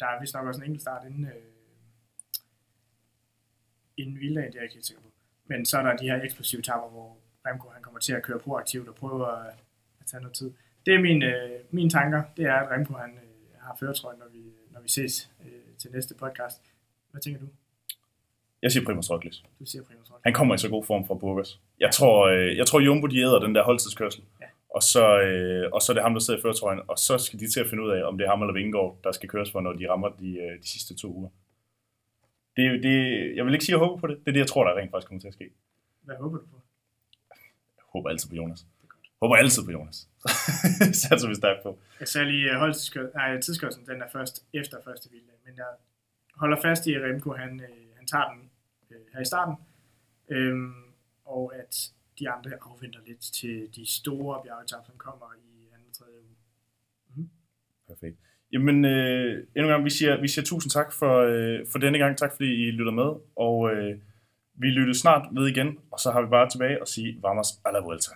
Der er vist nok også en enkelt start inden, øh, inden hviledagen, det er jeg ikke helt sikker på. Men så er der de her eksplosive tapper, hvor Remco han kommer til at køre proaktivt og prøver at, at tage noget tid. Det er min, øh, mine tanker. Det er, at Remco han, øh, har føretrøjen, når vi, når vi ses øh, til næste podcast. Hvad tænker du? Jeg siger Primoz Roglic. Du siger Primoz Roglic. Han kommer i så god form fra Burgos. Jeg tror, øh, jeg tror Jumbo de æder den der holdtidskørsel. Ja. Og, så, øh, og så er det ham, der sidder i føretrøjen, og så skal de til at finde ud af, om det er ham eller Vingegaard, der skal køres for, når de rammer de, øh, de sidste to uger. Det, det, jeg vil ikke sige, at jeg håber på det. Det er det, jeg tror, der rent faktisk kommer til at ske. Hvad håber du på? Jeg håber altid på Jonas. Håber altid på Jonas. Satser vi stærkt på. Jeg ser lige uh, holdtidskørslen, nej, tidskørslen, den er først efter første hviledag, men jeg holder fast i, at Remco, han, øh, han tager den øh, her i starten, øhm, og at de andre afventer lidt til de store bjergetap, som kommer i anden og tredje uge. Perfekt. Jamen, øh, endnu en gang, vi siger, vi siger tusind tak for, øh, for denne gang. Tak fordi I lytter med, og øh, vi lytter snart ved igen, og så har vi bare tilbage og sige, vamos a la vuelta.